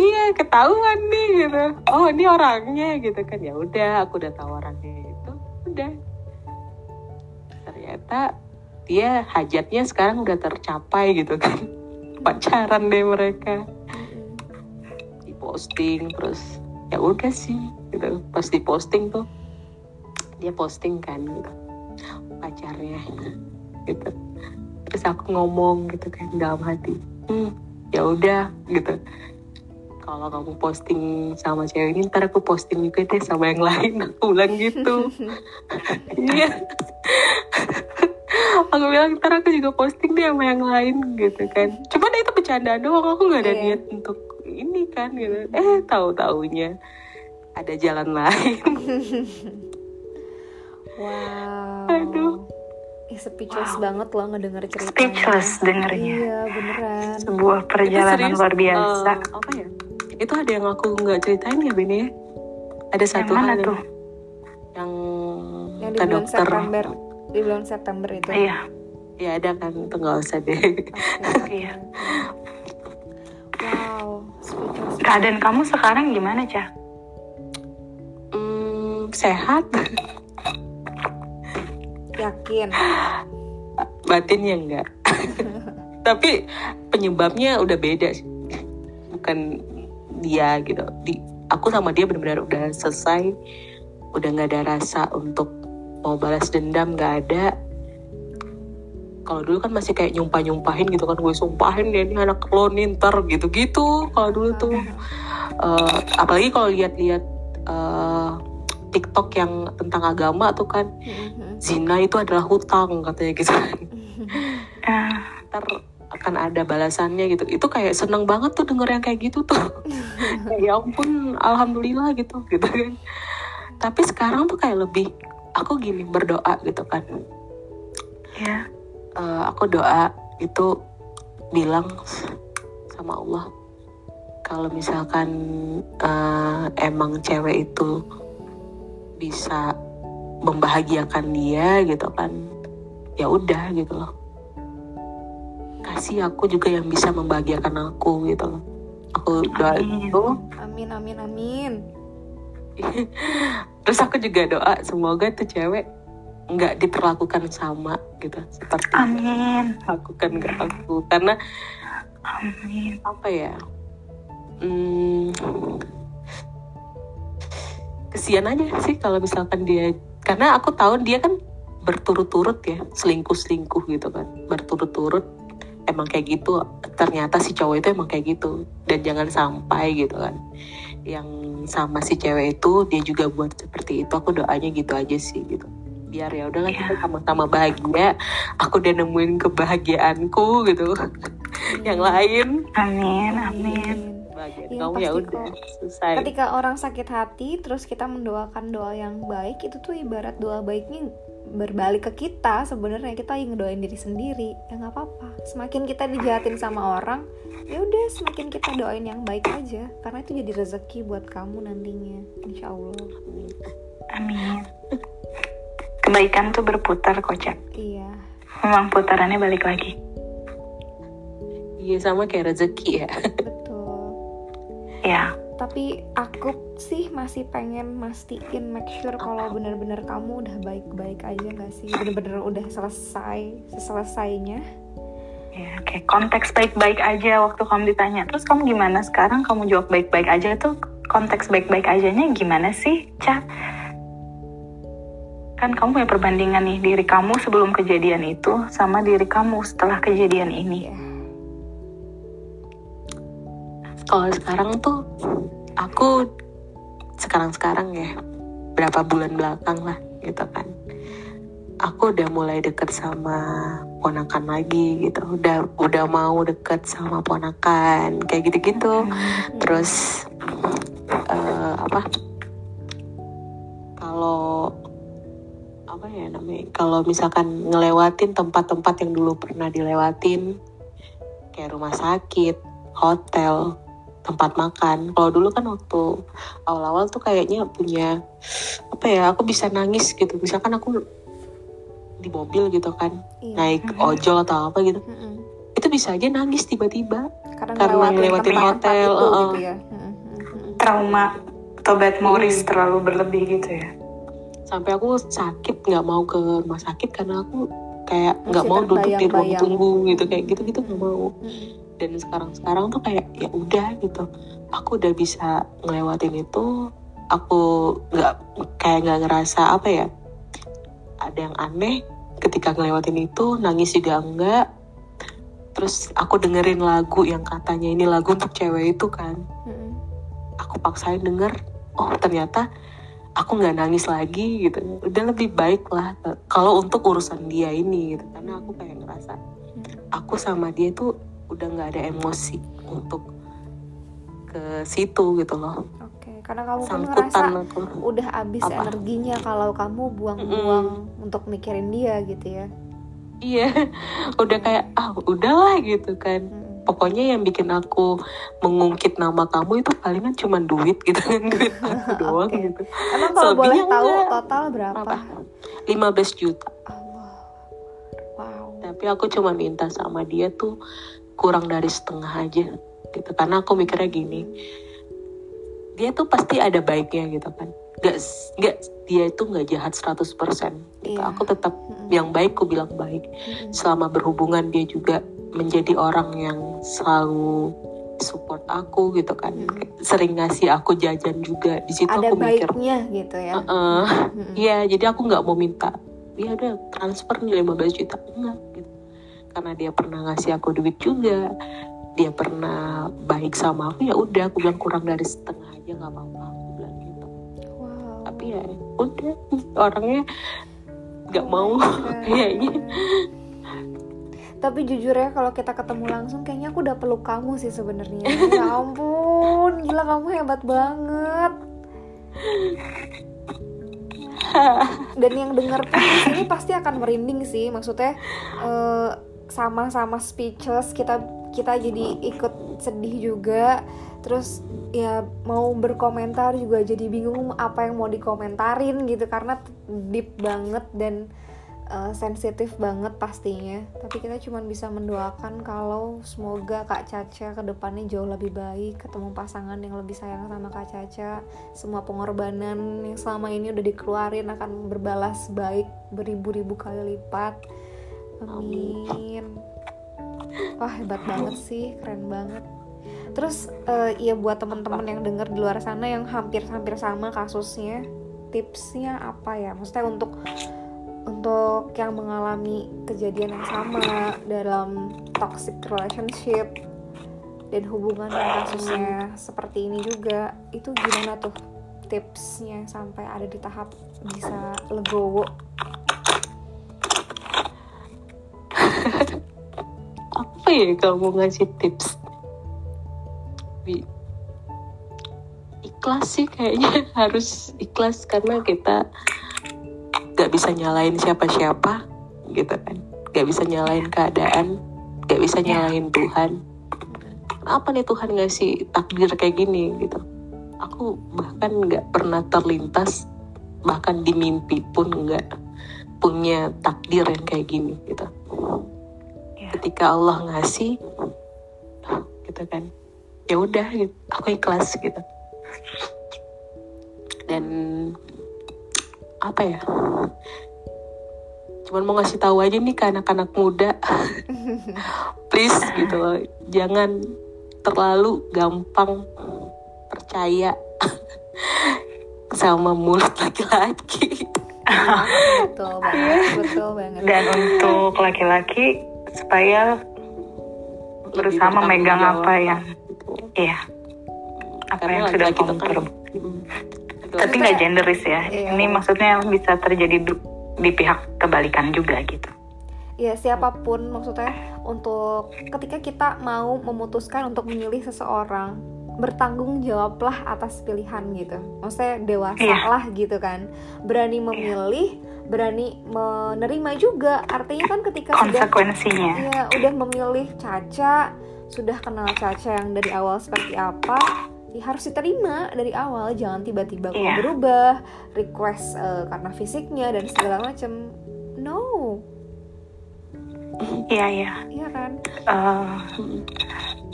Iya ketahuan nih gitu. Oh ini orangnya gitu kan. Ya udah aku udah tahu orangnya itu. Udah. Ternyata dia hajatnya sekarang udah tercapai gitu kan pacaran deh mereka. Di posting terus ya udah sih gitu. Pas di posting tuh dia posting kan gitu pacarnya gitu. Terus aku ngomong gitu kan dalam hati hmm, ya udah gitu. Kalau kamu posting sama cewek ini ntar aku posting juga deh sama yang lain. Aku bilang gitu. <laughs> Iya aku bilang ntar aku juga posting deh sama yang lain gitu kan cuman itu bercanda doang aku nggak ada Iya. niat untuk ini kan gitu eh tahu taunya ada jalan <laughs> lain Wow. Aduh. Ih, speechless Wow. banget loh ngedenger ceritanya. Speechless dengernya. Iya, beneran. Sebuah perjalanan serius, luar biasa. eh, apa ya itu ada yang aku nggak ceritain ya Beni ya ada Yang satu mana hal tuh? yang Yang di bulan dokter September. Di bulan September itu. Iya. ya ada kan itu nggak usah deh Oke. Iya. Wow. Keadaan kamu sekarang gimana, Cah? Hmm, sehat Yakin. batinnya enggak <laughs> tapi penyebabnya udah beda sih bukan dia gitu di aku sama dia benar-benar udah selesai udah nggak ada rasa untuk mau balas dendam nggak ada. Kalau dulu kan masih kayak nyumpah nyumpahin gitu kan. Gue sumpahin dia ini anak lo nih ntar gitu gitu kalau dulu tuh. Eh, apalagi kalau lihat-lihat eh, TikTok yang tentang agama tuh kan. Mhm. zina itu adalah hutang katanya gitu kan. <laughs> Ah, ntar akan ada balasannya gitu. Itu kayak seneng banget tuh denger yang kayak gitu tuh. <laughs> Ya ampun alhamdulillah gitu gitu kan. Tapi sekarang tuh kayak lebih aku gini berdoa gitu kan. Ya. Eh, aku doa itu bilang sama Allah kalau misalkan uh, emang cewek itu bisa membahagiakan dia gitu kan ya udah gitu loh. Kasih aku juga yang bisa membahagiakan aku gitu loh. Aku doa itu amin amin amin <laughs> terus aku juga doa semoga tuh cewek nggak diperlakukan sama gitu seperti amin. aku kan nggak aku. Karena amin. apa ya hmm, kesian aja sih kalau misalkan dia karena aku tahu dia kan berturut-turut ya selingkuh-selingkuh gitu kan berturut-turut. Emang kayak gitu ternyata si cowok itu emang kayak gitu dan jangan sampai gitu kan yang sama si cewek itu dia juga buat seperti itu. Aku doanya gitu aja sih gitu. Biar ya udahlah kita Iya. sama-sama bahagia. Aku udah nemuin kebahagiaanku gitu. Yang lain. Amin amin. Bahagia. Iya, kamu ya udah selesai. Ketika orang sakit hati terus kita mendoakan doa yang baik itu tuh ibarat doa baiknya berbalik ke kita sebenarnya kita yang ngedoain diri sendiri ya nggak apa-apa. Semakin kita dijahatin sama orang ya udah semakin kita doain yang baik aja. Karena itu jadi rezeki buat kamu nantinya insya Allah. Amin. Kebaikan tuh berputar kocak iya. Memang putarannya balik lagi. Iya sama kayak rezeki ya. Betul. Ya tapi aku sih masih pengen mastiin make sure kalau bener-bener kamu udah baik-baik aja gak sih bener-bener udah selesai seselesainya Ya, oke. Konteks baik-baik aja waktu kamu ditanya. Terus kamu gimana sekarang? Kamu jawab baik-baik aja tuh konteks baik-baik ajanya gimana sih, Ca? Kan kamu punya perbandingan nih diri kamu sebelum kejadian itu sama diri kamu setelah kejadian ini. Iya. Kalau sekarang tuh aku sekarang-sekarang ya berapa bulan belakang lah gitu kan. Aku udah mulai deket sama ponakan lagi gitu. Udah udah mau deket sama ponakan kayak gitu-gitu. Terus eh, apa? Kalau apa ya namanya kalau misalkan ngelewatin tempat-tempat yang dulu pernah dilewatin kayak rumah sakit hotel tempat makan kalau dulu kan waktu awal-awal tuh kayaknya punya apa ya aku bisa nangis gitu misalkan aku di mobil gitu kan Iya. naik Mhm. ojol atau apa gitu Mm-mm. itu bisa aja nangis tiba-tiba karena, Karena ngelewatin hotel, itu uh-uh. gitu ya Mm-mm, mm-mm. Trauma Tobat Morris Hmm. terlalu berlebih gitu ya. sampai aku sakit nggak mau ke rumah sakit karena aku kayak nggak mau duduk di ruang tunggu gitu kayak gitu gitu nggak mau Mm-mm. Dan sekarang sekarang tuh kayak ya udah gitu. Aku udah bisa ngelewatin itu. Aku nggak kayak nggak ngerasa apa ya ada yang aneh ketika ngelewatin itu nangis juga enggak. Terus aku dengerin lagu yang katanya ini lagu untuk cewek itu kan. Mm-mm. aku paksain denger oh ternyata aku nggak nangis lagi gitu. Udah lebih baik lah kalau untuk urusan dia ini gitu. Karena aku kayak ngerasa aku sama dia tuh udah nggak ada emosi untuk ke situ gitu loh Oke, karena kamu pun ngerasa aku udah habis Apa? energinya kalau kamu buang-buang untuk mikirin dia gitu ya. iya <laughs> udah kayak ah udahlah gitu kan Mm-mm. pokoknya yang bikin aku mengungkit nama kamu itu palingan cuma duit gitu kan <laughs> duit aku <laughs> doang Oke. gitu Emang kalau boleh tahu enggak. total berapa? apa 15 juta Allah. Wow. tapi aku cuma minta sama dia tuh kurang dari setengah aja gitu karena aku mikirnya gini dia tuh pasti ada baiknya gitu kan gak, gak dia itu nggak jahat 100% gitu. Iya. aku tetap Mm-mm. yang baik aku bilang baik Mm-mm. selama berhubungan dia juga menjadi orang yang selalu support aku gitu kan Mm. sering ngasih aku jajan juga di situ Ada aku mikir baiknya gitu ya. "Eh, Mm-mm. Iya, jadi aku nggak mau minta. Iya udah transfer nih 15 juta enggak gitu. Karena dia pernah ngasih aku duit juga. Dia pernah baik sama aku ya udah aku bilang kurang dari setengah aja nggak apa-apa aku bilang gitu. Wow. Tapi ya udah orangnya nggak Oh mau kayaknya. <laughs> Tapi jujur ya kalau kita ketemu langsung kayaknya aku udah peluk kamu sih sebenarnya. <laughs> Ya ampun, gila kamu hebat banget. <laughs> Dan yang denger pun di sini pasti akan merinding sih. Maksudnya eh, sama-sama speechless kita kita jadi ikut sedih juga. Terus ya mau berkomentar juga jadi bingung apa yang mau dikomentarin gitu karena deep banget dan uh, sensitif banget pastinya. Tapi kita cuma bisa mendoakan kalau semoga Kak Caca ke depannya jauh lebih baik ketemu pasangan yang lebih sayang sama Kak Caca. Semua pengorbanan yang selama ini udah dikeluarin akan berbalas baik beribu-ribu kali lipat amin. Wah hebat banget sih keren banget. Terus uh, ya buat teman-teman yang denger di luar sana yang hampir-hampir sama kasusnya tipsnya apa ya? Maksudnya untuk untuk yang mengalami kejadian yang sama dalam toxic relationship dan hubungan yang kasusnya seperti ini juga itu gimana tuh tipsnya sampai ada di tahap bisa legowo apa ya kamu ngasih tips? Lebih ikhlas sih kayaknya <laughs> harus ikhlas karena kita gak bisa nyalain siapa-siapa gitu kan. Gak bisa nyalain keadaan gak bisa iya. nyalain Tuhan. Kenapa nih Tuhan ngasih takdir kayak gini gitu? Aku bahkan gak pernah terlintas bahkan di mimpi pun gak punya takdir yang kayak gini gitu. Ketika Allah ngasih gitu kan. Ya udah gitu. aku ikhlas gitu. Dan apa ya? Cuman mau ngasih tahu aja nih ke anak-anak muda. <laughs> Please gitu loh. Jangan terlalu gampang percaya <laughs> sama mulut laki-laki. <laughs> Betul banget betul banget. Dan untuk laki-laki supaya berusaha memegang apa yang Iya. Apa Karena yang sudah kamu kan, hmm. Tapi nggak genderis ya. Iya. Ini maksudnya bisa terjadi di, pihak kebalikan juga gitu. Ya siapa pun maksudnya untuk ketika kita mau memutuskan untuk memilih seseorang bertanggung jawablah atas pilihan gitu. Maksudnya dewasa iya. lah gitu kan. Berani memilih, iya. Berani menerima juga. Artinya kan ketika konsekuensinya. Sudah, ya udah memilih Caca sudah kenal Caca yang dari awal seperti apa ya harus diterima dari awal jangan tiba-tiba yeah. berubah request uh, karena fisiknya dan segala macam no iya iya iya kan uh,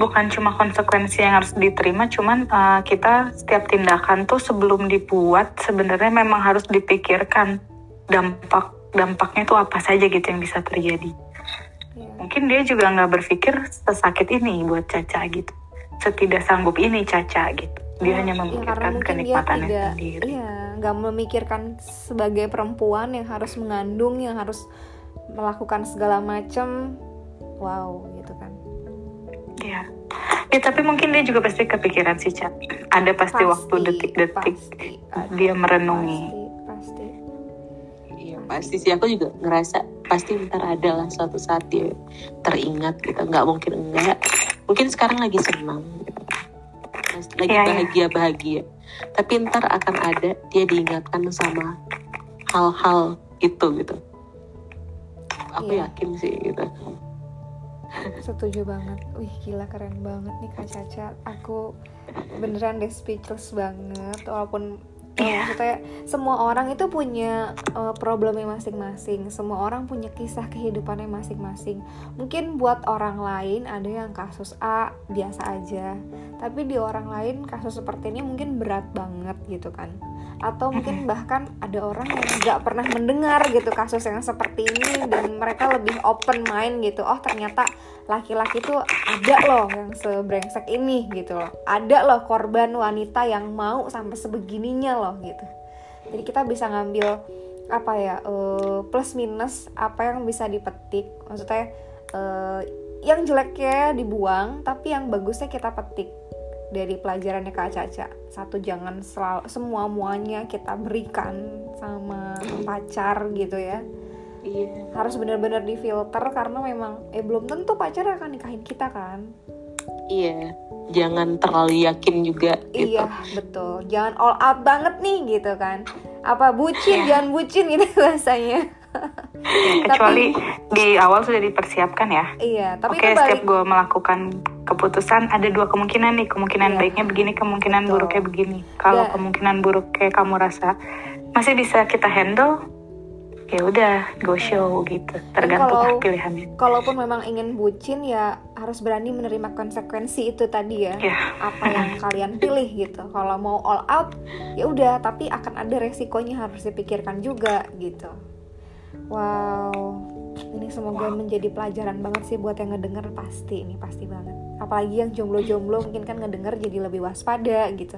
bukan cuma konsekuensi yang harus diterima cuman uh, kita setiap tindakan tuh sebelum dibuat sebenarnya memang harus dipikirkan dampak dampaknya tuh apa saja gitu yang bisa terjadi. Mungkin dia juga nggak berpikir sesakit ini buat Caca gitu. Setidak sanggup ini Caca gitu. Dia oh, hanya iya, memikirkan ya, kenikmatannya tidak, sendiri. iya nggak memikirkan sebagai perempuan yang harus mengandung yang harus melakukan segala macam wow gitu kan. Ya ya tapi mungkin dia juga pasti kepikiran sih Caca ada pasti, pasti waktu detik-detik dia merenungi. Pasti sih. Aku juga ngerasa pasti ntar ada lah suatu saat dia teringat gitu. Nggak mungkin enggak. Mungkin sekarang lagi senang. Gitu. lagi yeah, iya. bahagia bahagia tapi ntar akan ada dia diingatkan sama hal-hal itu gitu. Aku yeah. yakin sih gitu. Setuju banget. Wih gila keren banget nih kak Caca. Aku beneran deh speechless banget walaupun yeah. maksudnya semua orang itu punya uh, problemnya masing-masing. Semua orang punya kisah kehidupannya masing-masing. Mungkin buat orang lain ada yang kasus A biasa aja. Tapi di orang lain kasus seperti ini mungkin berat banget gitu kan. Atau mungkin bahkan ada orang yang nggak pernah mendengar gitu kasus yang seperti ini dan mereka lebih open mind gitu. Oh ternyata laki-laki tuh ada loh yang sebrengsek ini gitu loh. Ada loh korban wanita yang mau sampai sebegininya loh gitu. Jadi kita bisa ngambil apa ya uh, plus minus apa yang bisa dipetik. Maksudnya uh, yang jeleknya dibuang tapi yang bagusnya kita petik dari pelajarannya Kak Caca. Satu jangan selalu semua muanya kita berikan sama pacar gitu ya iya. harus benar-benar difilter karena memang eh belum tentu pacar akan nikahin kita kan iya jangan terlalu yakin juga gitu. iya betul jangan all out banget nih gitu kan apa bucin yeah. jangan bucin gitu <laughs> bahasanya Ya, kecuali di awal sudah dipersiapkan ya. Iya, tapi Oke, setiap gue melakukan keputusan ada dua kemungkinan nih. Kemungkinan Iya. baiknya begini, kemungkinan Betul. buruknya begini. Kalau kemungkinan buruknya kamu rasa masih bisa kita handle, ya udah go show gitu. Tergantung kalau- <laughs> pilihannya. kalaupun memang ingin bucin ya harus berani menerima konsekuensi itu tadi ya. Ya, Apa yang <laughs> kalian pilih gitu. Kalau mau all out ya udah, tapi akan ada resikonya harus dipikirkan juga gitu. Wow. Ini semoga menjadi pelajaran banget sih buat yang ngedenger pasti ini pasti banget. Apalagi yang jomblo-jomblo mungkin kan ngedenger jadi lebih waspada gitu.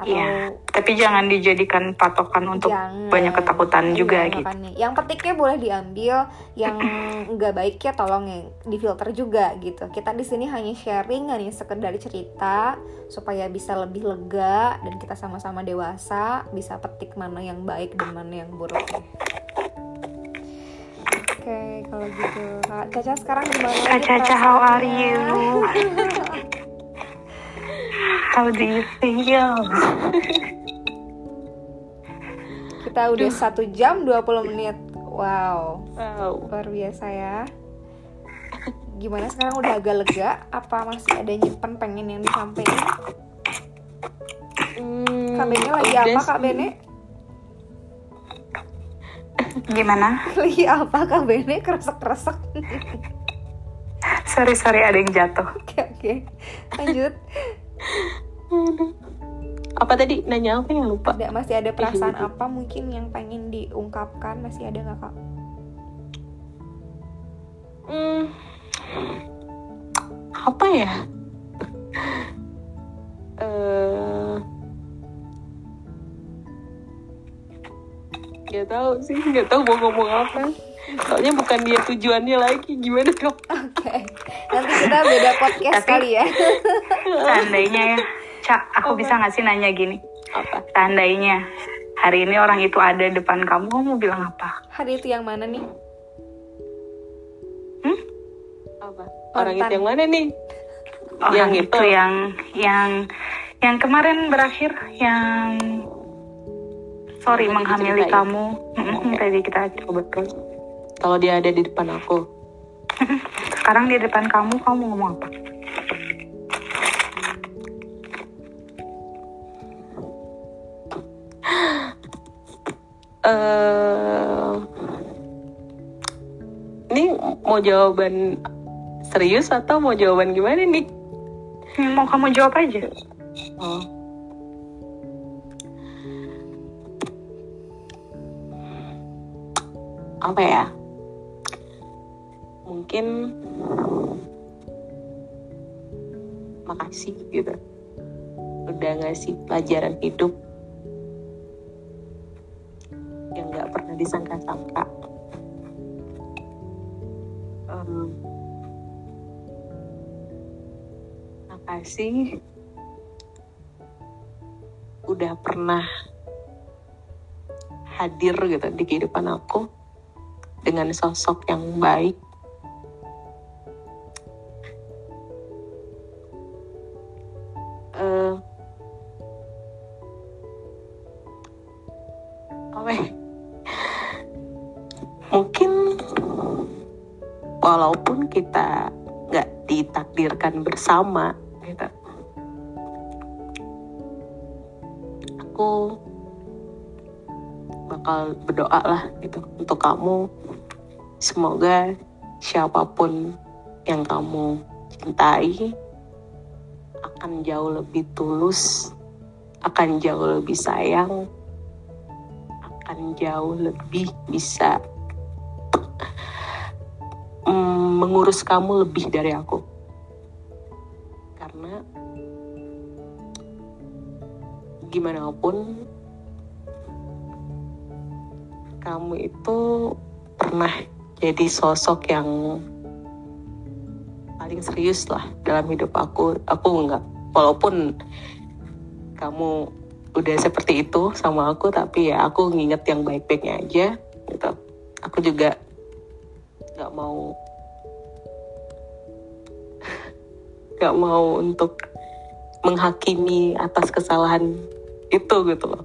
Atau Iya. tapi jangan dijadikan patokan untuk Jangan. banyak ketakutan Iya, juga gitu. makanya. Yang petiknya boleh diambil, yang <clears throat> nggak baik ya tolong yang difilter juga gitu. Kita di sini hanya sharing, hanya sekedar cerita supaya bisa lebih lega dan kita sama-sama dewasa bisa petik mana yang baik dan mana yang buruk. Oke, kalau gitu. Kak Caca sekarang gimana? Kak Caca, how are you? <laughs> How do you feel? Kita udah satu jam 20 menit. Wow. Wow. luar biasa ya gimana sekarang udah agak lega apa masih ada nyimpen pengen yang disampaikan Hmm, kak Bene <laughs> lagi apa kak. Bene Gimana? lagi apa kak Bene kresek Sorry, sorry ada yang jatuh. oke oke lanjut Aduh. Apa tadi nanya apa yang lupa? ada masih ada perasaan gitu. apa mungkin yang pengen diungkapkan masih ada nggak kak Hmm, apa ya? Eh, Gak tahu sih, nggak tahu mau ngomong apa. Soalnya bukan dia tujuannya lagi, gimana dong? oke nanti kita beda podcast Tapi- kali ya Seandainya ya, Cak, aku Apa? bisa nggak sih nanya gini? Apa? Seandainya hari ini orang itu ada depan kamu, kamu mau bilang apa? hari itu yang mana nih Apa? Orang itu yang mana nih? Orang Yang itu itu. yang yang yang kemarin berakhir yang sorry tadi menghamili kamu. Mm, Tadi kita coba betul. Kalau dia ada di depan aku, <laughs> Sekarang di depan kamu, kamu mau ngomong apa? Eh ini mau jawaban serius atau mau jawaban gimana nih? Mau kamu jawab aja. Oh. Apa ya? Mungkin makasih gitu. Udah ngasih pelajaran hidup yang nggak pernah disangka-sangka. Em, makasih udah pernah hadir gitu di kehidupan aku dengan sosok yang baik apa ya? Mungkin walaupun kita nggak ditakdirkan bersama gitu. Aku bakal berdoa lah gitu untuk kamu. Semoga siapa pun yang kamu cintai akan jauh lebih tulus akan jauh lebih sayang akan jauh lebih bisa mengurus kamu lebih dari aku. Karena gimana pun kamu itu pernah jadi sosok yang paling serius lah dalam hidup aku. Aku enggak walaupun kamu udah seperti itu sama aku tapi ya aku nginget yang baik-baiknya aja gitu. Aku juga nggak mau nggak mau untuk menghakimi atas kesalahan itu gitu loh.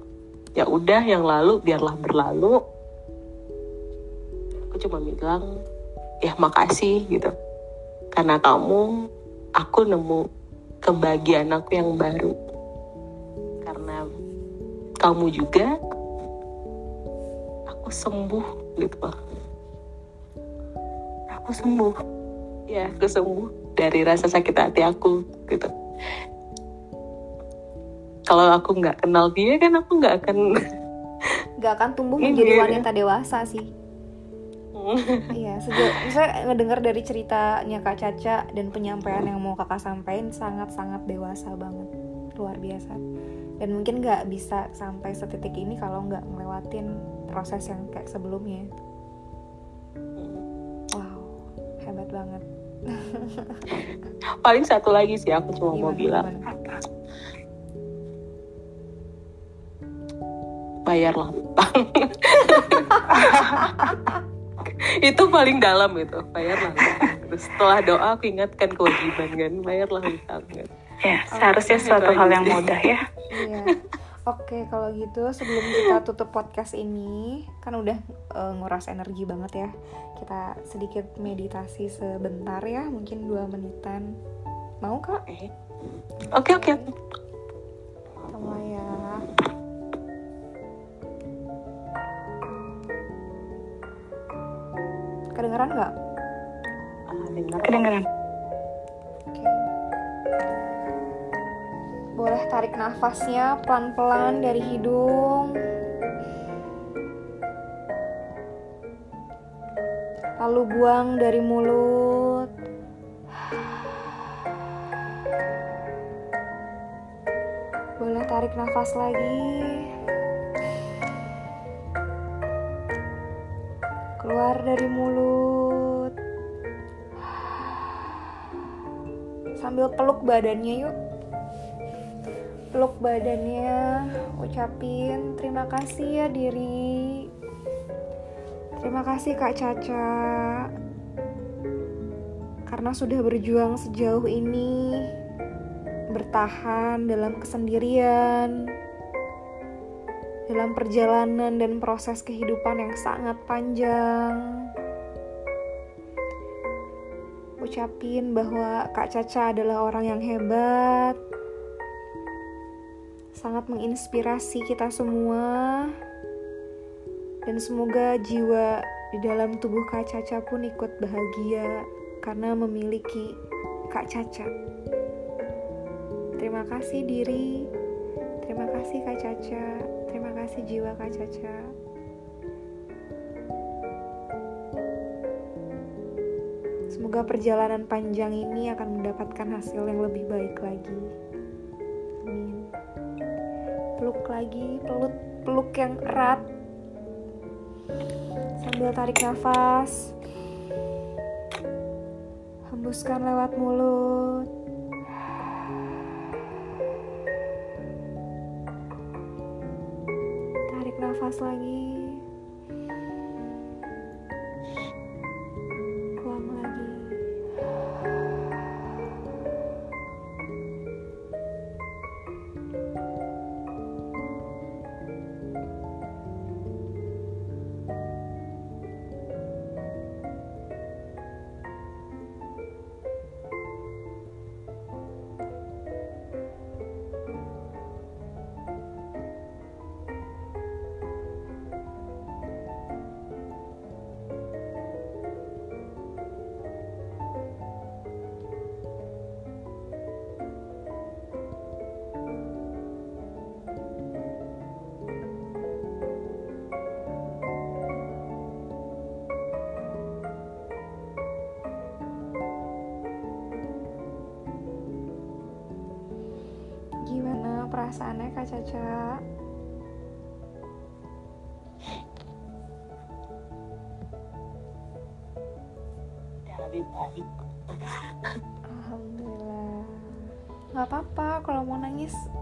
Ya udah yang lalu biarlah berlalu. Aku cuma bilang ya makasih gitu. Karena kamu aku nemu kebahagiaan aku yang baru. Karena kamu juga aku sembuh gitu aku sembuh? Ya aku sembuh dari rasa sakit hati aku gitu. Kalau aku nggak kenal dia kan aku nggak akan <laughs> nggak akan tumbuh menjadi wanita dewasa sih. Iya sejauh saya ngedengar dari ceritanya kak Caca dan penyampaian yang mau kakak sampaikan sangat sangat dewasa banget. Luar biasa. Dan mungkin nggak bisa sampai setitik ini kalau nggak ngelewatin proses yang kayak sebelumnya. Wow hebat banget <laughs> paling satu lagi sih aku cuma mau Gimana, bilang gimana? bayarlah utang <laughs> itu paling dalam itu bayarlah utang. Terus setelah doa aku ingatkan kewajiban kan bayarlah utang kan. Ya, seharusnya suatu hal yang mudah ya. Iya. Oke, kalau gitu sebelum kita tutup podcast ini, kan udah eh, nguras energi banget ya. Kita sedikit meditasi sebentar ya, mungkin dua menitan. Mau kak? oke oke oke Sama ya. Kedengeran nggak? Ah, dengar Kedengeran. Oke. Boleh tarik nafasnya pelan-pelan dari hidung. Lalu buang dari mulut. Boleh tarik nafas lagi. Keluar dari mulut. Sambil peluk badannya yuk peluk badannya. Ucapin terima kasih ya diri. Terima kasih kak Caca. Karena sudah berjuang sejauh ini bertahan dalam kesendirian dalam perjalanan dan proses kehidupan yang sangat panjang. Ucapin bahwa Kak Caca adalah orang yang hebat sangat menginspirasi kita semua dan semoga jiwa di dalam tubuh Kak Caca pun ikut bahagia karena memiliki Kak Caca. Terima kasih diri, terima kasih Kak Caca, terima kasih jiwa Kak Caca. Semoga perjalanan panjang ini akan mendapatkan hasil yang lebih baik lagi. Amin peluk lagi peluk peluk yang erat. Sambil tarik nafas. Hembuskan lewat mulut. Tarik nafas lagi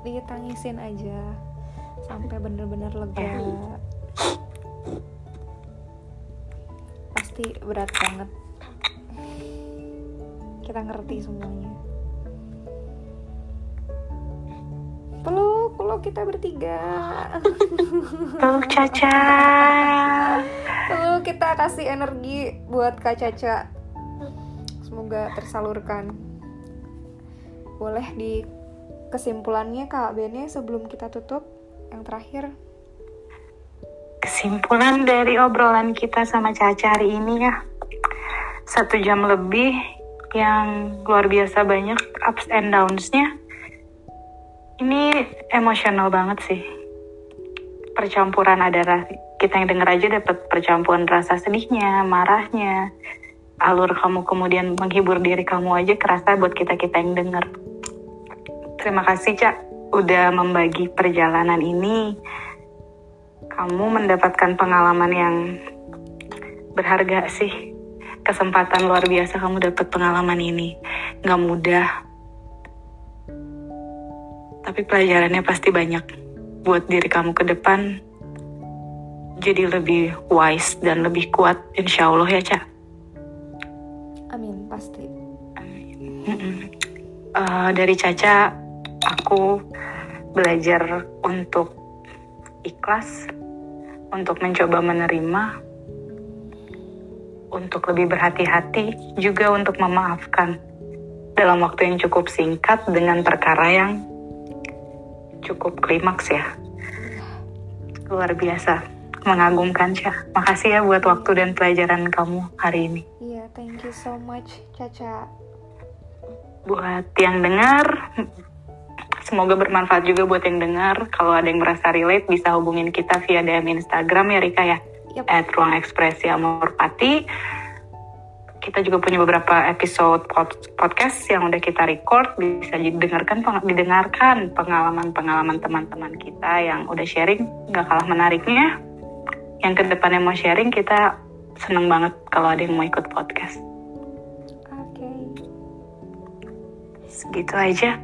ditangisin aja sampai bener-bener lega. Pasti berat banget. Kita ngerti semuanya. Peluk, peluk kita bertiga. Peluk Caca. Lalu kita kasih energi buat Kak Caca. Semoga tersalurkan. Boleh di kesimpulannya Kak Bene sebelum kita tutup yang terakhir. Kesimpulan dari obrolan kita sama Caca hari ini ya. Satu jam lebih yang luar biasa banyak ups and downs-nya. Ini emosional banget sih. Percampuran ada rasa, kita yang denger aja dapat percampuran rasa sedihnya, marahnya. Alur kamu kemudian menghibur diri kamu aja kerasa buat kita-kita yang denger. Terima kasih, Cak, udah membagi perjalanan ini. Kamu mendapatkan pengalaman yang berharga sih. Kesempatan luar biasa kamu dapat pengalaman ini. Gak mudah. Tapi pelajarannya pasti banyak. Buat diri kamu ke depan, jadi lebih wise dan lebih kuat, insya Allah ya, Cak. Amin, pasti. Mm-mm. Eh, dari Caca, aku belajar untuk ikhlas, untuk mencoba menerima, untuk lebih berhati-hati, juga untuk memaafkan dalam waktu yang cukup singkat dengan perkara yang cukup klimaks ya. Luar biasa, mengagumkan Ca. Makasih ya buat waktu dan pelajaran kamu hari ini. Iya, thank you so much Caca. buat yang dengar semoga bermanfaat juga buat yang dengar. Kalau ada yang merasa relate bisa hubungin kita via DM Instagram ya Rika ya. Yap. at ruang ekspresi Amor Pati. Kita juga punya beberapa episode pod- podcast yang udah kita record. Bisa didengarkan peng- didengarkan pengalaman-pengalaman teman-teman kita yang udah sharing. Nggak kalah menariknya. Yang ke depannya mau sharing kita seneng banget kalau ada yang mau ikut podcast. Oke. segitu aja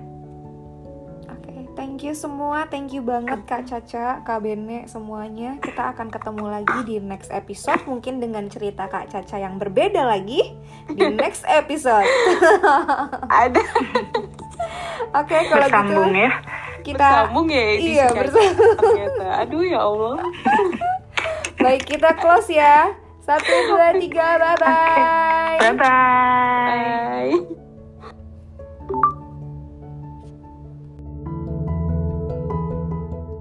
thank you semua. Thank you banget Kak Caca, Kak Bene, semuanya. Kita akan ketemu lagi di next episode. Mungkin dengan cerita Kak Caca yang berbeda lagi di <laughs> next episode. <laughs> Ada Oke, kalau bersambung gitu ya kita bersambung ya Iya, bersambung. ternyata. Aduh ya Allah. <laughs> baik kita close ya. Satu, dua, tiga, bye bye. Bye bye. Bye.